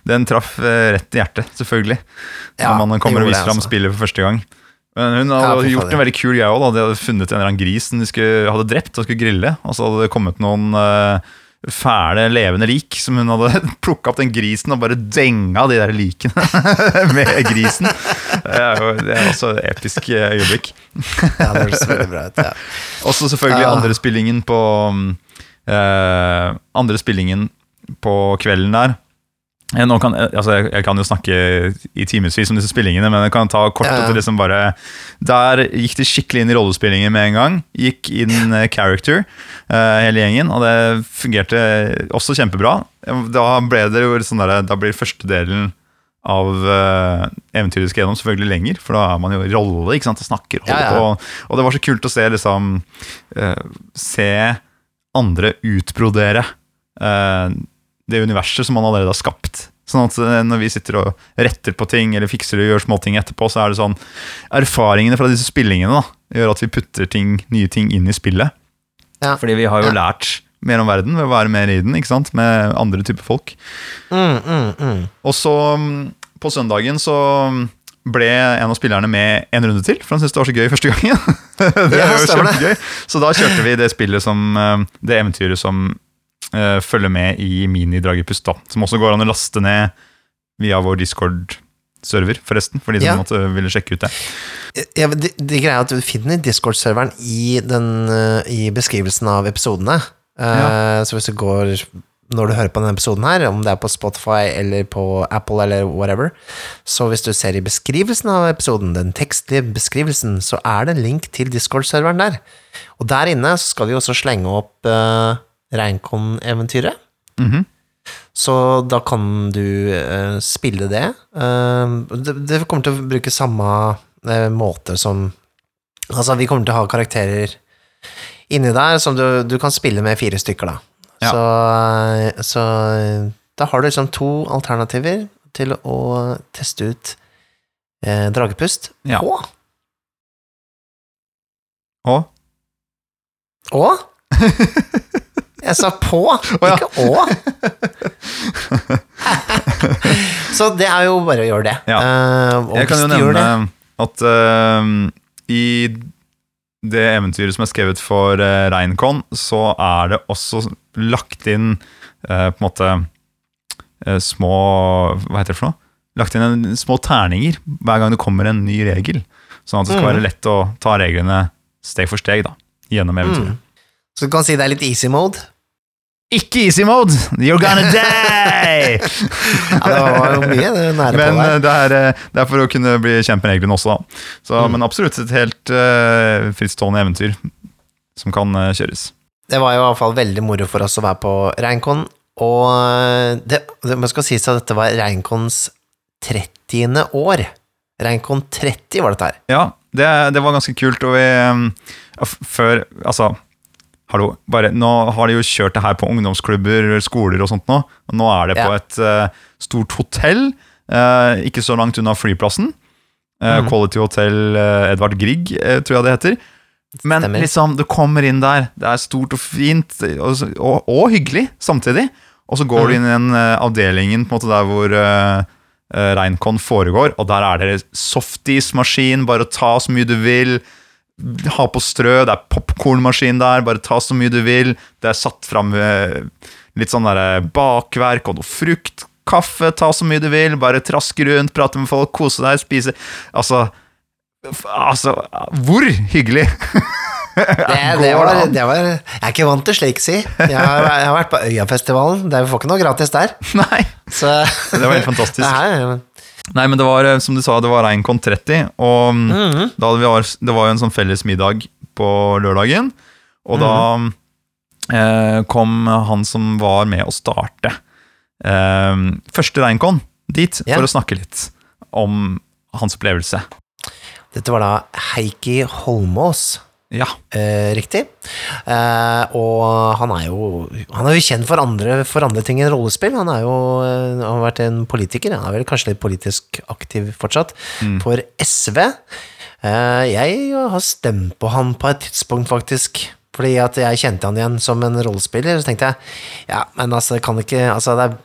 Den traff eh, rett i hjertet, selvfølgelig. Ja, når man kommer og viser fram altså. spillet for første gang. Men hun hadde ja, gjort en veldig kul greie òg. De hadde funnet en eller annen gris som de skulle, hadde drept og skulle grille. Og så hadde det kommet noen eh, fæle, levende lik som hun hadde plukka opp den grisen og bare denga de der likene med grisen. Det er jo det er også et episk eh, øyeblikk. Ja, det høres veldig bra ut. Ja. Også selvfølgelig Ah. andre spillingen på uh, Andre spillingen på kvelden der. Eh, Nå kan, eh, altså jeg, jeg kan jo snakke i timevis om disse spillingene, men jeg kan ta kort Ja, ja. liksom bare Der gikk de skikkelig inn i rollespillingen med en gang. Gikk inn eh, character, uh, hele gjengen, og det fungerte også kjempebra. Da ble det jo sånn der, Da blir første delen av uh, eventyret skal gjennom selvfølgelig lenger, for da er man jo i rolle ikke sant, og snakker. Ja, på. og det var så kult å se liksom uh, Se andre utbrodere eh, det universet som man allerede har skapt. Sånn at eh, når vi sitter og retter på ting eller fikser og gjør småting etterpå, så er det sånn Erfaringene fra disse spillingene da, gjør at vi putter ting, nye ting inn i spillet. Ja. Fordi vi har jo Ja. lært mer om verden ved å være mer i den, ikke sant? med andre typer folk. Mm, mm, mm. Og så mm, på søndagen så ble en av spillerne med en runde til, for han syntes det var så gøy første gangen. det Ja, var jo kjempegøy. Så da kjørte vi det spillet som eh, Det eventyret som eh, følger med i Mini-Dragepust, da. Som også går an å laste ned via vår Discord-server, forresten. For de som Ja. måtte ville sjekke ut det. Ja, men det, det greia er at du finner Discord-serveren i, den, eh, i beskrivelsen av episodene. Eh, Så hvis du går når du hører på denne episoden her, om det er på Spotify eller på Apple eller whatever, så hvis du ser i beskrivelsen av episoden, den tekstlige beskrivelsen, så er det en link til Discord-serveren der. Og der inne skal vi også slenge opp uh, Reinkon-eventyret. Mhm. Så da kan du uh, spille det. Uh, det. Det kommer til å bruke samme eh, måte som Altså, vi kommer til å ha karakterer inni der som du, du kan spille med fire stykker, da. Ja. Så, så da har du liksom to alternativer til å teste ut eh, dragepust Ja. på. Og Og Jeg sa på, ikke å. Så det er jo bare å gjøre det. Ja. Uh, jeg kan jo nevne at uh, i det eventyret som er skrevet for uh, Reinkon, så er det også lagt inn uh, på en måte små Hva heter det for noe? Lagt inn en, små terninger hver gang det kommer en ny regel. Sånn at det skal Mm. være lett å ta reglene steg for steg da, gjennom eventyret. Så du kan si det er litt easy mode. Ikke easy mode! You're gonna die! Ja, det var jo mye det nære Men på eh, der. det er, eh, det er for å kunne bli kjent med reglene også, da. Så, Mm. Men absolutt et helt uh, frittstående eventyr som kan uh, kjøres. Det var jo i hvert fall veldig moro for oss å være på Reinkon, og eh, det, det man skal sies at dette var Reinkons 30. år. Reinkon 30 var dette her. Ja, det, det var ganske kult, og vi um, Før Altså, hallo, bare Nå har de jo kjørt det her på ungdomsklubber, skoler og sånt nå. Og nå er det på Ja. et uh, stort hotell, uh, ikke så langt unna flyplassen. Uh, mm. Quality Hotel Edvard Grieg, tror jeg det heter. Men Stemmer. liksom, du kommer inn der, det er stort og fint, og, og, og hyggelig samtidig. Og så går du inn i den avdelingen på en måte der hvor Reinkon foregår, og der er det softismaskin, bare ta så mye du vil. Ha på strø, det er popkornmaskin der, bare ta så mye du vil. Det er satt fram eh, litt sånn der bakverk og noe frukt. Kaffe, ta så mye du vil, bare traske rundt, prate med folk, kose deg, spise Altså, altså Hvor hyggelig! Det, det, var, det var Jeg er ikke vant til slik, si. Jeg har, jeg har vært på Øyafestivalen. vi får ikke noe gratis der. Nei, Så det var helt fantastisk. det her, Nei, men det var, eh, som du sa, det var Reinkon 30, og mm, vi, var- det var jo en sånn felles middag på lørdagen, og da eh, kom han som var med å starte eh, første Reinkon dit yeah. for å snakke litt om hans opplevelse. Dette var da Heikki Holmås. Ja. Eh, riktig. Eh, og han er jo Han er jo kjent for andre, for andre ting enn rollespill. Han er jo eh, han har vært en politiker. Han er vel kanskje litt politisk aktiv fortsatt. For SV. Eh, jeg har stemt på han på et tidspunkt, faktisk. Fordi at jeg kjente han igjen som en rollespiller. Så tenkte jeg ja, men altså, kan ikke Altså, det er,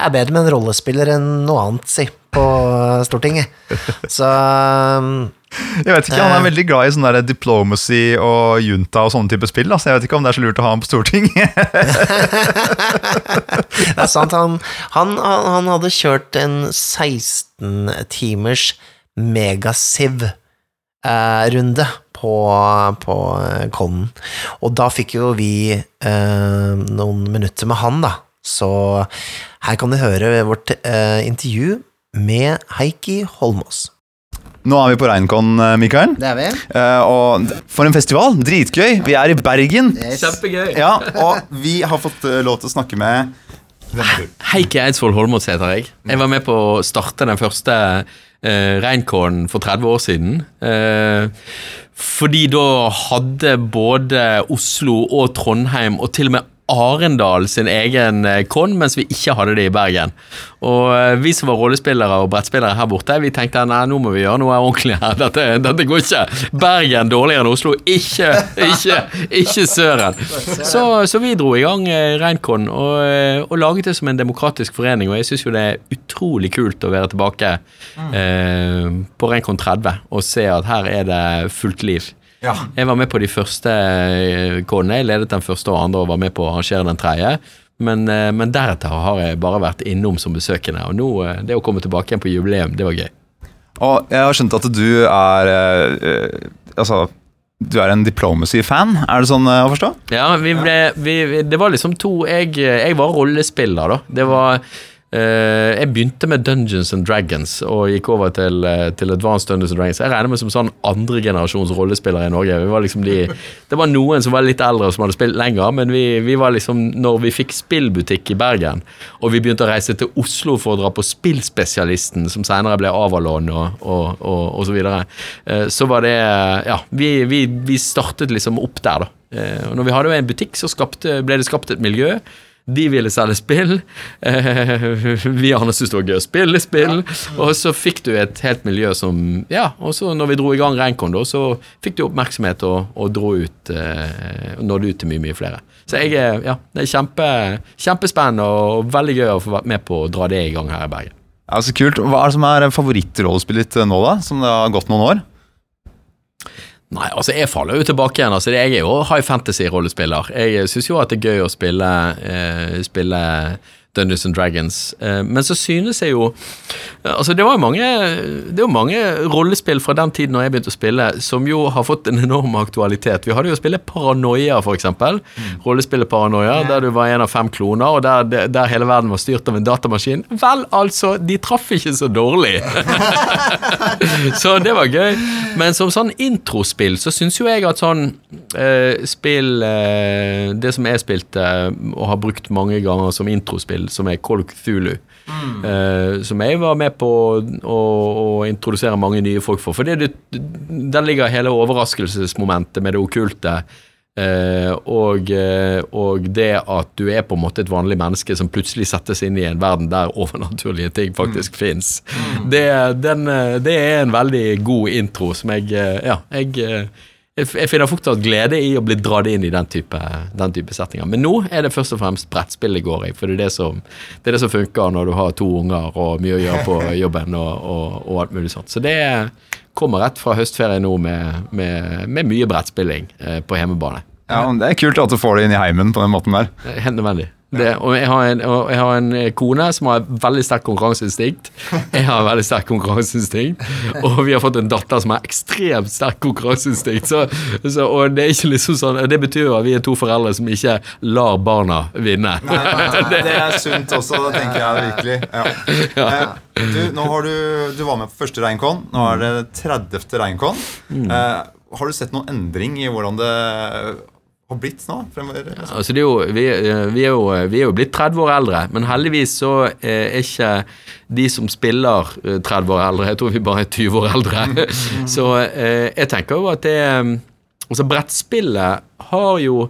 det er bedre med en rollespiller enn noe annet, si, på Stortinget. Så um, Jeg vet ikke, Han er veldig glad i sånn diplomacy og junta og sånne type spill. Altså. så jeg vet ikke om det er så lurt å ha ham på Stortinget. Det er sant, han, han, han hadde kjørt en 16 timers megasiv-runde på, på eh, Kollen. Og da fikk jo vi eh, noen minutter med han, da. Så her kan du høre vårt eh, intervju med Heikki Holmås. Nå er vi på Reinkon, eh, Mikael. Det er vi. Eh, og for en festival! Dritgøy! Vi er i Bergen. Kjempegøy. Ja, Og vi har fått eh, lov til å snakke med Heikki Eidsvoll Holmås heter jeg. Jeg var med på å starte den første eh, Reinkåren for 30 år siden. Eh, fordi da hadde både Oslo og Trondheim, og til og med Arendal sin egen eh, kon, mens vi ikke hadde det i Bergen. Og eh, vi som var rollespillere og brettspillere her borte, vi tenkte nei, nå må vi gjøre noe ordentlig her. Dette, dette går ikke. Bergen dårligere enn Oslo. Ikke, ikke, ikke søren. Så, så vi dro i gang eh, Reinkon og, eh, og laget det som en demokratisk forening. Og jeg syns jo det er utrolig kult å være tilbake eh, på Reinkon 30 og se at her er det fullt liv. Jeg var med på de første kårene. Jeg ledet den første og andre og var med på å arrangere den tredje. Men, eh, men deretter har jeg bare vært innom som besøkende. Og nå, eh, det å komme tilbake igjen på jubileum, det var gøy. Og jeg har skjønt at du er eh, eh, Altså, du er en diplomacy-fan? Er det sånn eh, å forstå? Ja, vi ble, vi, det var liksom to Jeg, jeg var rollespiller, da. Det var eh, Jeg begynte med Dungeons and Dragons og gikk over til, uh, til Advanced Dungeons and Dragons. Jeg regner meg som sånn andregenerasjons rollespillere i Norge. Var liksom de, det var noen som var litt eldre som hadde spilt lenger, men vi, vi var liksom Når vi fikk spillbutikk i Bergen, og vi begynte å reise til Oslo for å dra på Spillspesialisten, som senere ble Avalon og, og, og, og så videre, uh, så var det Ja, vi, vi, vi startet liksom opp der, da. Og når vi hadde en butikk, så skapte, ble det skapt et miljø. De ville selge spill. Eh, vi andre syntes det var gøy å spille spill. Og så fikk du et helt miljø som Ja, og så når vi dro i gang Reinkon, da, så fikk du oppmerksomhet og, og dro ut eh, og nådde ut til mye, mye flere. Så jeg er Ja, det er kjempe, kjempespennende og veldig gøy å få vært med på å dra det i gang her i Bergen. Ja, så kult. Hva er det som er favorittrollespillet ditt nå, da? Som det har gått noen år? Nei, altså jeg faller jo tilbake igjen. altså Jeg er jo high fantasy-rollespiller. Jeg syns jo at det er gøy å spille, eh, spille Dungeons and Dragons. Eh, men så synes jeg jo Altså Det var jo mange Det var mange rollespill fra den tiden når jeg begynte å spille, som jo har fått en enorm aktualitet. Vi hadde jo spillet Paranoia, for eksempel. Rollespillet Paranoia, der du var en av fem kloner, og der, der hele verden var styrt av en datamaskin. Vel, altså, de traff ikke så dårlig. så det var gøy. Men som sånn introspill så syns jo jeg at sånn eh, spill eh, Det som jeg spilte og har brukt mange ganger som introspill, som er Call of Cthulhu. eh, som jeg var med på å, å introdusere mange nye folk for. For det, det, der ligger hele overraskelsesmomentet med det okkulte. Eh, og, eh, og det at du er på en måte et vanlig menneske som plutselig settes inn i en verden der overnaturlige ting faktisk fins. Det, eh, det er en veldig god intro som jeg Ja, jeg, jeg finner fortsatt glede i å bli dratt inn i den type, den type settinger. Men nå er det først og fremst brettspill det går i, for det er det som, det er det som funker når du har to unger og mye å gjøre på jobben og, og, og alt mulig sånt. Så det kommer rett fra høstferie nå med, med, med mye brettspilling eh, på hjemmebane. Ja, men Det er kult at du får det inn i heimen på den måten der. Er Helt nødvendig. Det, og jeg har, en, og jeg har en eh, kone som har veldig sterkt konkurranseinstinkt. Jeg har veldig sterkt konkurranseinstinkt. Og vi har fått en datter som har ekstremt sterkt konkurranseinstinkt. Så, så, og det er ikke liksom sånn Det betyr jo at vi er to foreldre som ikke lar barna vinne. Nei, Det er sunt også, det tenker jeg virkelig. Ja. Eh, Du, nå har du, du var med på første Reinkon. Nå er det 30. Reinkon. Eh, har du sett noen endring i hvordan det har blitt nå fremover? Ja, Altså det er jo, vi, eh, vi, er jo, vi er jo blitt 30 år eldre, men heldigvis så eh, er ikke de som spiller eh, 30 år eldre, jeg tror vi bare er 20 år eldre. Så eh, jeg tenker jo at det eh, Altså brettspillet har jo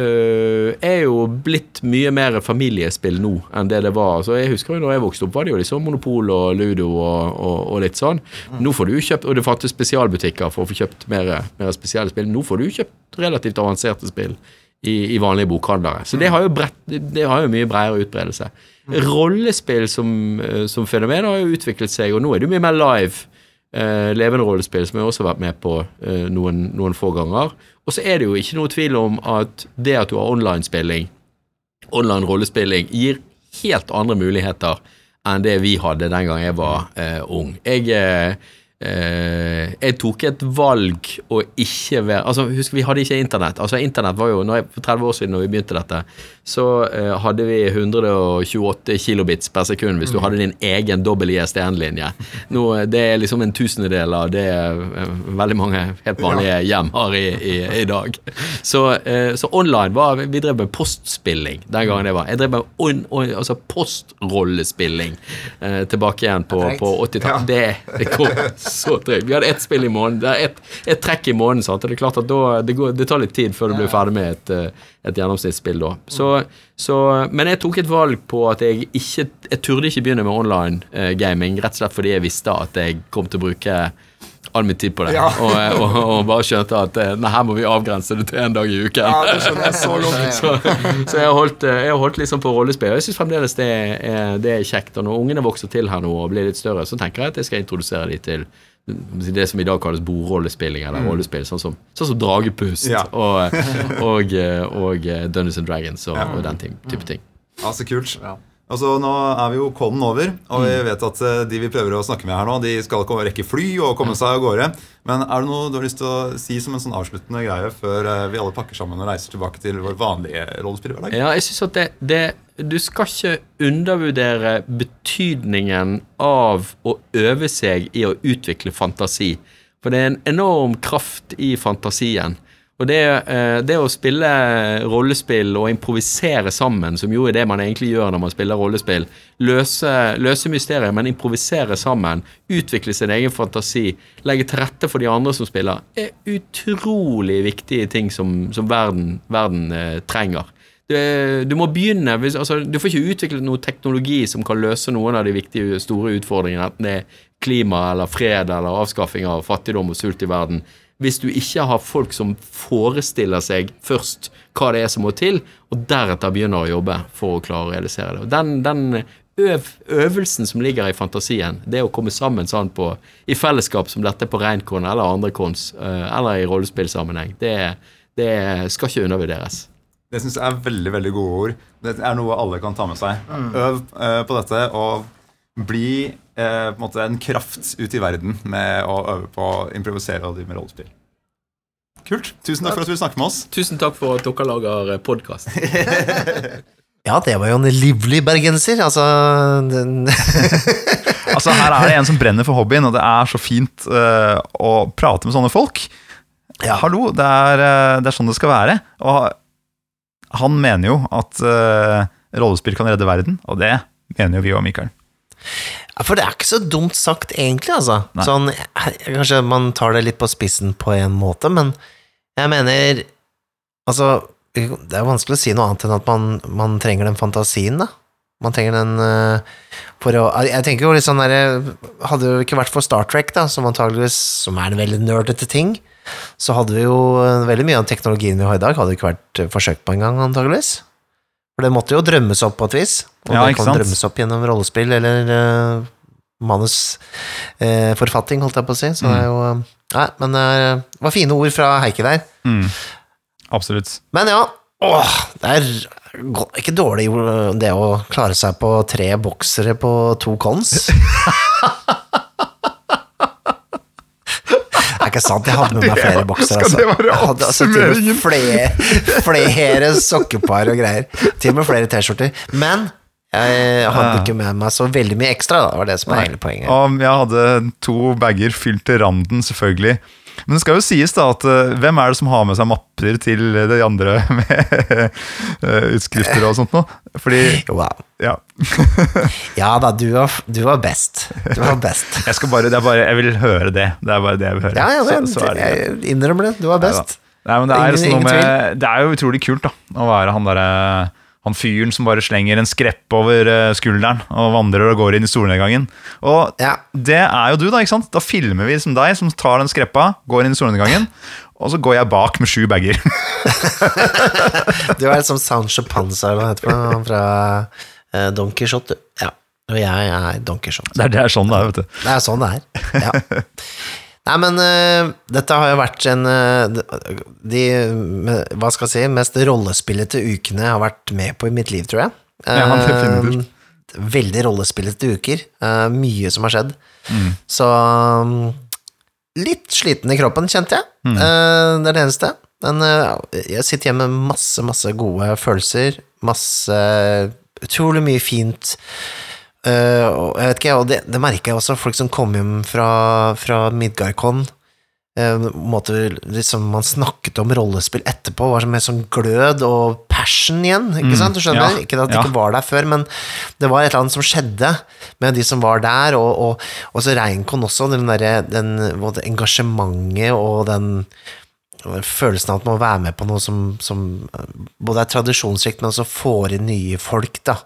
eh, er jo blitt mye mer familiespill nå enn det det var. Altså jeg husker jo når jeg vokste opp, var det jo liksom Monopol og Ludo og, og, og litt sånn. Nå får du kjøpt, Og det fantes spesialbutikker for å få kjøpt mer, mer spesielle spill. Nå får du kjøpt relativt avanserte spill i, i vanlige bokhandlere. Så det har jo, brett, det har jo mye bredere utbredelse. Rollespill som, eh, som fenomen har jo utviklet seg, og nå er det jo mye mer live. Eh, levende rollespill, som jeg også har vært med på eh, noen, noen få ganger. Og så er det jo ikke noe tvil om at det at du har online-spilling, online rollespilling, gir helt andre muligheter enn det vi hadde den gang jeg var eh, ung. Jeg, eh, eh, jeg tok et valg å ikke være Altså, husk, vi hadde ikke internett. Altså, internett var jo, når jeg, For 30 år siden når vi begynte dette, så eh, hadde vi 128 kilobits per sekund hvis du hadde din egen dobbel ISDN-linje. Nå, Det er liksom en tusendedel av det eh, veldig mange helt vanlige hjem har i, i, i dag. Så, eh, så online var Vi drev med postspilling den gangen det var. Jeg drev med on, on, altså postrollespilling eh, tilbake igjen på, på 80-tallet. Det, det kom så trygt. Vi hadde ett spill i måneden. Ett et trekk i måneden. Sant? Og det er klart at da, det, går, det tar litt tid før du blir ferdig med et, eh, et gjennomsnittsspill da. Så, så, men jeg tok et valg på at jeg ikke Jeg turde ikke begynne med online uh, gaming, rett og slett fordi jeg visste at jeg kom til å bruke all min tid på det. Og, og, og bare skjønte at eh, nei, her må vi avgrense det til en dag i uken. Ja, det skjønner jeg så så, så jeg har holdt, eh, jeg holdt liksom på rollespill. Og jeg syns fremdeles det er, det er kjekt. Og når ungene vokser til her nå og blir litt større, så tenker jeg at jeg skal introdusere dem til det som i dag kalles bordrollespilling, eller rollespill, sånn som, sånn som Dragepust Ja. og, og, og Dungeons and Dragons og, og den type, type ting. Ja, så kult. Altså, nå er vi jo kollen over, og vi vet at eh, de vi prøver å snakke med her nå, de skal rekke fly og komme seg av gårde. Men er det noe du har lyst til å si som en sånn avsluttende greie før eh, vi alle pakker sammen og reiser tilbake til vår vanlige rollespillhverdag? Ja, jeg synes at det, det Du skal ikke undervurdere betydningen av å øve seg i å utvikle fantasi. For det er en enorm kraft i fantasien. Og det, eh, det å spille rollespill og improvisere sammen, som jo er det man egentlig gjør når man spiller rollespill, løse, løse mysterier, men improvisere sammen, utvikle sin egen fantasi, legge til rette for de andre som spiller, er utrolig viktige ting som, som verden, verden eh, trenger. Du, du må begynne altså, Du får ikke utviklet noe teknologi som kan løse noen av de viktige, store utfordringene, enten det er klima eller fred eller avskaffing av fattigdom og sult i verden, hvis du ikke har folk som forestiller seg først hva det er som må til, og deretter begynner å jobbe for å klare å realisere det. Og Den, den øv, øvelsen som ligger i fantasien, det å komme sammen sånn på, i fellesskap som dette på Reinkon eller andre kons, eh, eller i rollespillsammenheng, det, det skal ikke undervurderes. Det syns jeg er veldig veldig gode ord. Det er noe alle kan ta med seg. Øv uh, på dette og bli eh, på en, måte en kraft ut i verden med å øve på å improvisere og drive med rollespill. Kult. Tusen takk for at du ville snakke med oss. Tusen takk for at dere lager podkast. Ja, det var jo en livlig bergenser. Altså den, Altså Her er det en som brenner for hobbyen, og det er så fint uh, å prate med sånne folk. Ja. Hallo, det er, eh, det er sånn det skal være. Og han mener jo at uh, rollespill kan redde verden, og det mener jo vi og Mikael. For det er ikke så dumt sagt, egentlig, altså. Sånn, kanskje man tar det litt på spissen på en måte, men jeg mener Altså, det er vanskelig å si noe annet enn at man, man trenger den fantasien, da. Man trenger den uh, for å Jeg tenker jo litt sånn derre Hadde det ikke vært for Star Trek, da, som antageligvis Som er en veldig nerdete ting, så hadde vi jo eh, veldig mye av teknologien vi har i dag, hadde ikke vært forsøkt på engang, antageligvis. For det måtte jo drømmes opp på et vis. Og Ja, det kan sant? drømmes opp gjennom rollespill eller uh, manusforfatting, holdt jeg på å si. Så det er jo eh, Nei, men eh, det var fine ord fra Heike der. Absolutt. Men ja, åh, det er ikke dårlig det å klare seg på tre boksere på to cons. Det er ikke sant, jeg hadde med meg flere skal det være Jeg hadde altså til og med flere, sokkepar og greier. Til og med flere T-skjorter. Men jeg hadde ikke med meg så veldig mye ekstra, da. Var det som var hele poenget. Jeg hadde to bager fylt til randen, selvfølgelig. Men det skal jo sies da at eh, hvem er det som har med seg mapper til de andre med eh, utskrifter og sånt noe? Fordi wow. Ja. Ja da, du var, du var best. Du var best. Jeg skal bare, det er bare Jeg vil høre det. Det er bare det jeg vil høre. Ja, ja, Så- så er det jeg innrømmer det. Du var best. Nei, men det er, Ingen- sånn med, det er jo utrolig kult da å være han derre han fyren som bare slenger en skrepp over eh, skulderen og vandrer og går inn i solnedgangen. Og Ja. det er jo du, da. ikke sant? Da filmer vi som deg, som tar den skreppa, går inn i solnedgangen, og så går jeg bak med sju bager. Du er som Sancho Panza, eller hva heter det, fra eh, Don Quijote. Ja. Og jeg er Don Quijote. Det er, det er sånn det er, vet du. Det er sånn det er. Ja. Nei, men uh, dette har jo vært en uh, De, hva skal jeg si, mest rollespillete ukene jeg har vært med på i mitt liv, tror jeg. Ja, Eh, veldig rollespillete uker. Mye som har skjedd. Mm. Så um, litt sliten i kroppen, kjente jeg. Mm. Det er det eneste. Men jeg sitter hjemme med masse, masse gode følelser. Masse Utrolig mye fint. Eh, og jeg vet ikke, og det, det merker jeg også, folk som kom hjem fra, fra Midgardcon. Uh, måte, liksom, man snakket om rollespill etterpå, var med sånn glød og passion igjen. Ikke Mm, sant? Du skjønner? ja, ikke at det ja. ikke var der før, men det var et eller annet som skjedde med de som var der, og, og, og så Reinkon også, den derre den, både engasjementet og den følelsen av at man må være med på noe som, som både er tradisjonsrikt, men også får inn nye folk, da.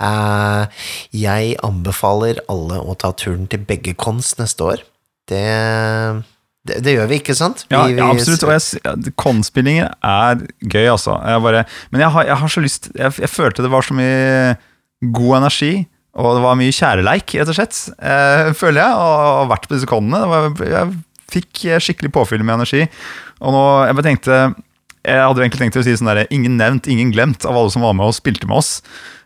Eh, jeg anbefaler alle å ta turen til begge cons neste år. Det, det, det gjør vi, ikke sant? Vi- ja ja, absolutt. Og jeg, Konspillinger er gøy, altså. Jeg bare, men jeg har, jeg har så lyst jeg, jeg følte det var så mye god energi, og det var mye kjæreleik, rett og slett. Eh, føler jeg, og har vært på disse konene. Var, jeg fikk skikkelig påfyll med energi. Og nå, jeg bare tenkte Jeg hadde jo egentlig tenkt å si sånn der, Ingen nevnt, ingen glemt av alle som var med og spilte med oss.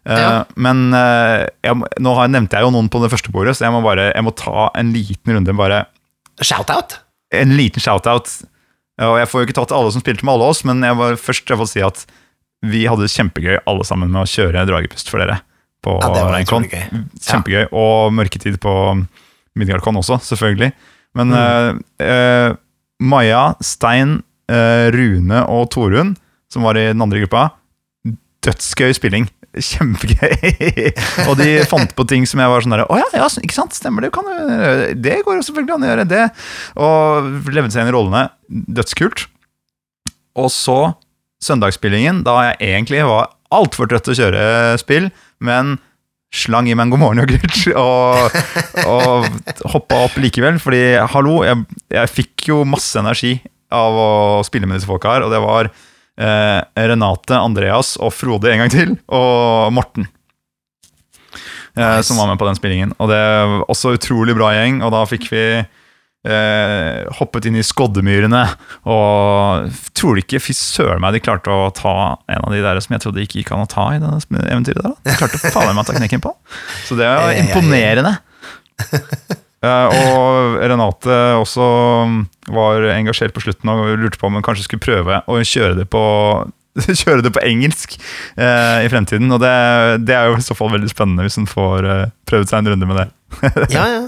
Eh, Ja. Men eh, jeg, nå har, nevnte jeg jo noen på det første bordet, så jeg må bare Jeg må ta en liten runde. bare Shout-out! en liten shout-out. Og jeg får jo ikke tatt alle som spilte med alle oss, men jeg var først jeg får si at vi hadde kjempegøy alle sammen med å kjøre Dragepust for dere. På Ja, det var Reinkon. gøy. Kjempegøy. Og Mørketid på Midgardcon også, selvfølgelig. Men Mm. uh, eh, Maja, Stein, Rune og Torunn, som var i den andre gruppa, dødsgøy spilling. Kjempegøy. og de fant på ting som jeg var sånn der Å ja, ja, ikke sant, stemmer det. Kan du, det går jo selvfølgelig an å gjøre det. Og levde seg inn i rollene. Dødskult. Og så søndagsspillingen, da jeg egentlig var altfor trøtt til å kjøre spill, men slang i meg en god morgen yoghurt og, og hoppa opp likevel. Fordi, hallo, jeg, jeg fikk jo masse energi av å spille med disse folka her, og det var eh, Renate, Andreas og Frode en gang til, og Morten. Eh, Som var med på den spillingen. Og det var også utrolig bra gjeng, og da fikk vi eh, hoppet inn i skoddemyrene. Og tror du ikke, fy søren meg, de klarte å ta en av de der som jeg trodde ikke gikk an å ta i det eventyret der. da. De klarte faen meg å ta knekken på. Så det var Ja, ja, imponerende. Eh, og Renate også var engasjert på slutten og lurte på om hun kanskje skulle prøve å kjøre det på Kjøre det på engelsk eh, i fremtiden. Og det, det er jo i så fall veldig spennende hvis hun får eh, prøvd seg en runde med det. Ja, ja.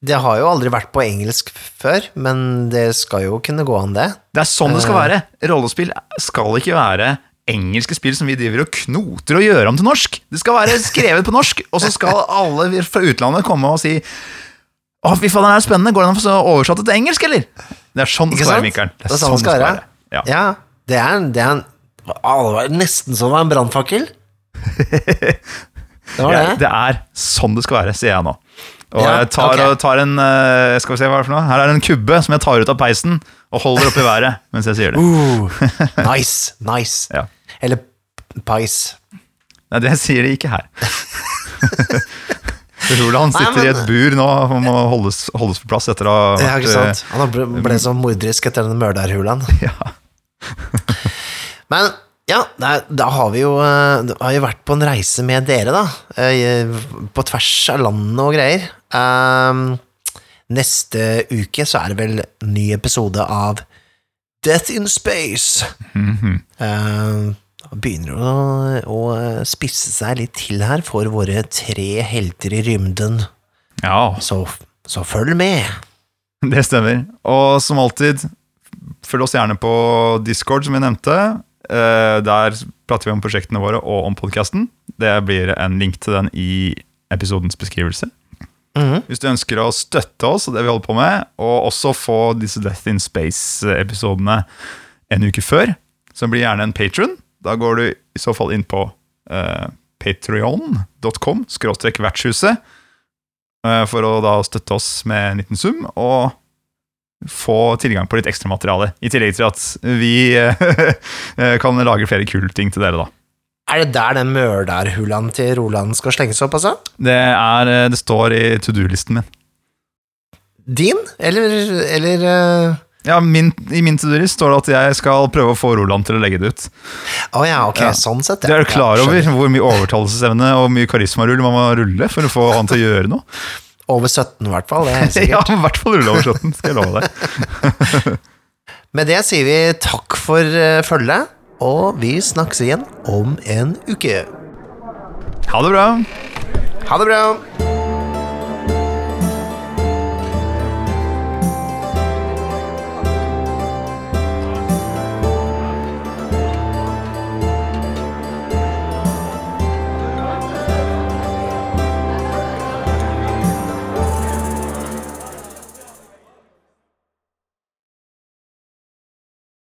Det har jo aldri vært på engelsk før, men det skal jo kunne gå an, det. Det er sånn det skal være. Rollespill skal ikke være engelske spill som vi driver og knoter og gjør om til norsk. Det skal være skrevet på norsk, og så skal alle fra utlandet komme og si Å, fy faen, det er spennende. Går det an å få oversatt det til engelsk, eller? Det er sånn det skal være? Mikael. Det er sånn det skal være. Ja. Ja, det er, det er en alvor, nesten som en brannfakkel. Det var Ja, det. det er sånn det skal være, sier jeg nå. Og Ja, jeg tar, okay. og tar en eh, Skal vi se hva det er for noe Her er det en kubbe som jeg tar ut av peisen og holder oppi i været mens jeg sier det. Uh, nice, nice. Ja. Eller pais. Nei, det sier de ikke her. Roland Nei, sitter i men- et bur nå og må holdes, holdes på plass etter å ha Ja, vært ikke sant? Han ble, ble så morderisk etter den mørderhulaen. eh, Ja. Men ja, da, da har vi jo eh, da har vi vært på en reise med dere, da. eh, På tvers av landene og greier. Ehm, neste uke så er det vel ny episode av Death in Space. Mm -hmm. Begynner å, å spisse seg litt til her for våre tre helter i rymden. ja. Så, så følg med. Det stemmer. Og som alltid, følg oss gjerne på Discord, som vi nevnte. Eh, Der prater vi om prosjektene våre og om podkasten. Det blir en link til den i episodens beskrivelse. Hvis du ønsker å støtte oss og det vi holder på med, og også få disse Death in Space-episodene en uke før, så blir gjerne en patron. Da går du i så fall inn på uh, patreon.com, skråstrek vertshuset, eh, for å da støtte oss med en liten sum, og få tilgang på litt ekstra materiale. I tillegg til at vi eh, kan lage flere kule ting til dere, da. Er det der den mørdarhulaen til Roland skal slenges opp, altså? Det, er, eh, det står i to do-listen min. Din? Eller, eller eh, Ja, min, I min to står det at jeg skal prøve å få Roland til å legge det ut. Oh ja, ok, Ja. sånn sett. Du er klar over ja, hvor mye overtalelsesevne og mye karismarull man må rulle for å få han til å gjøre noe? Over 17 i hvert fall, det er helt Ja, sikkert. i hvert fall rulle over 17, skal jeg love deg. Med det sier vi takk for eh, følget, og vi snakkes igjen om en uke. Ha det bra. Ha det bra!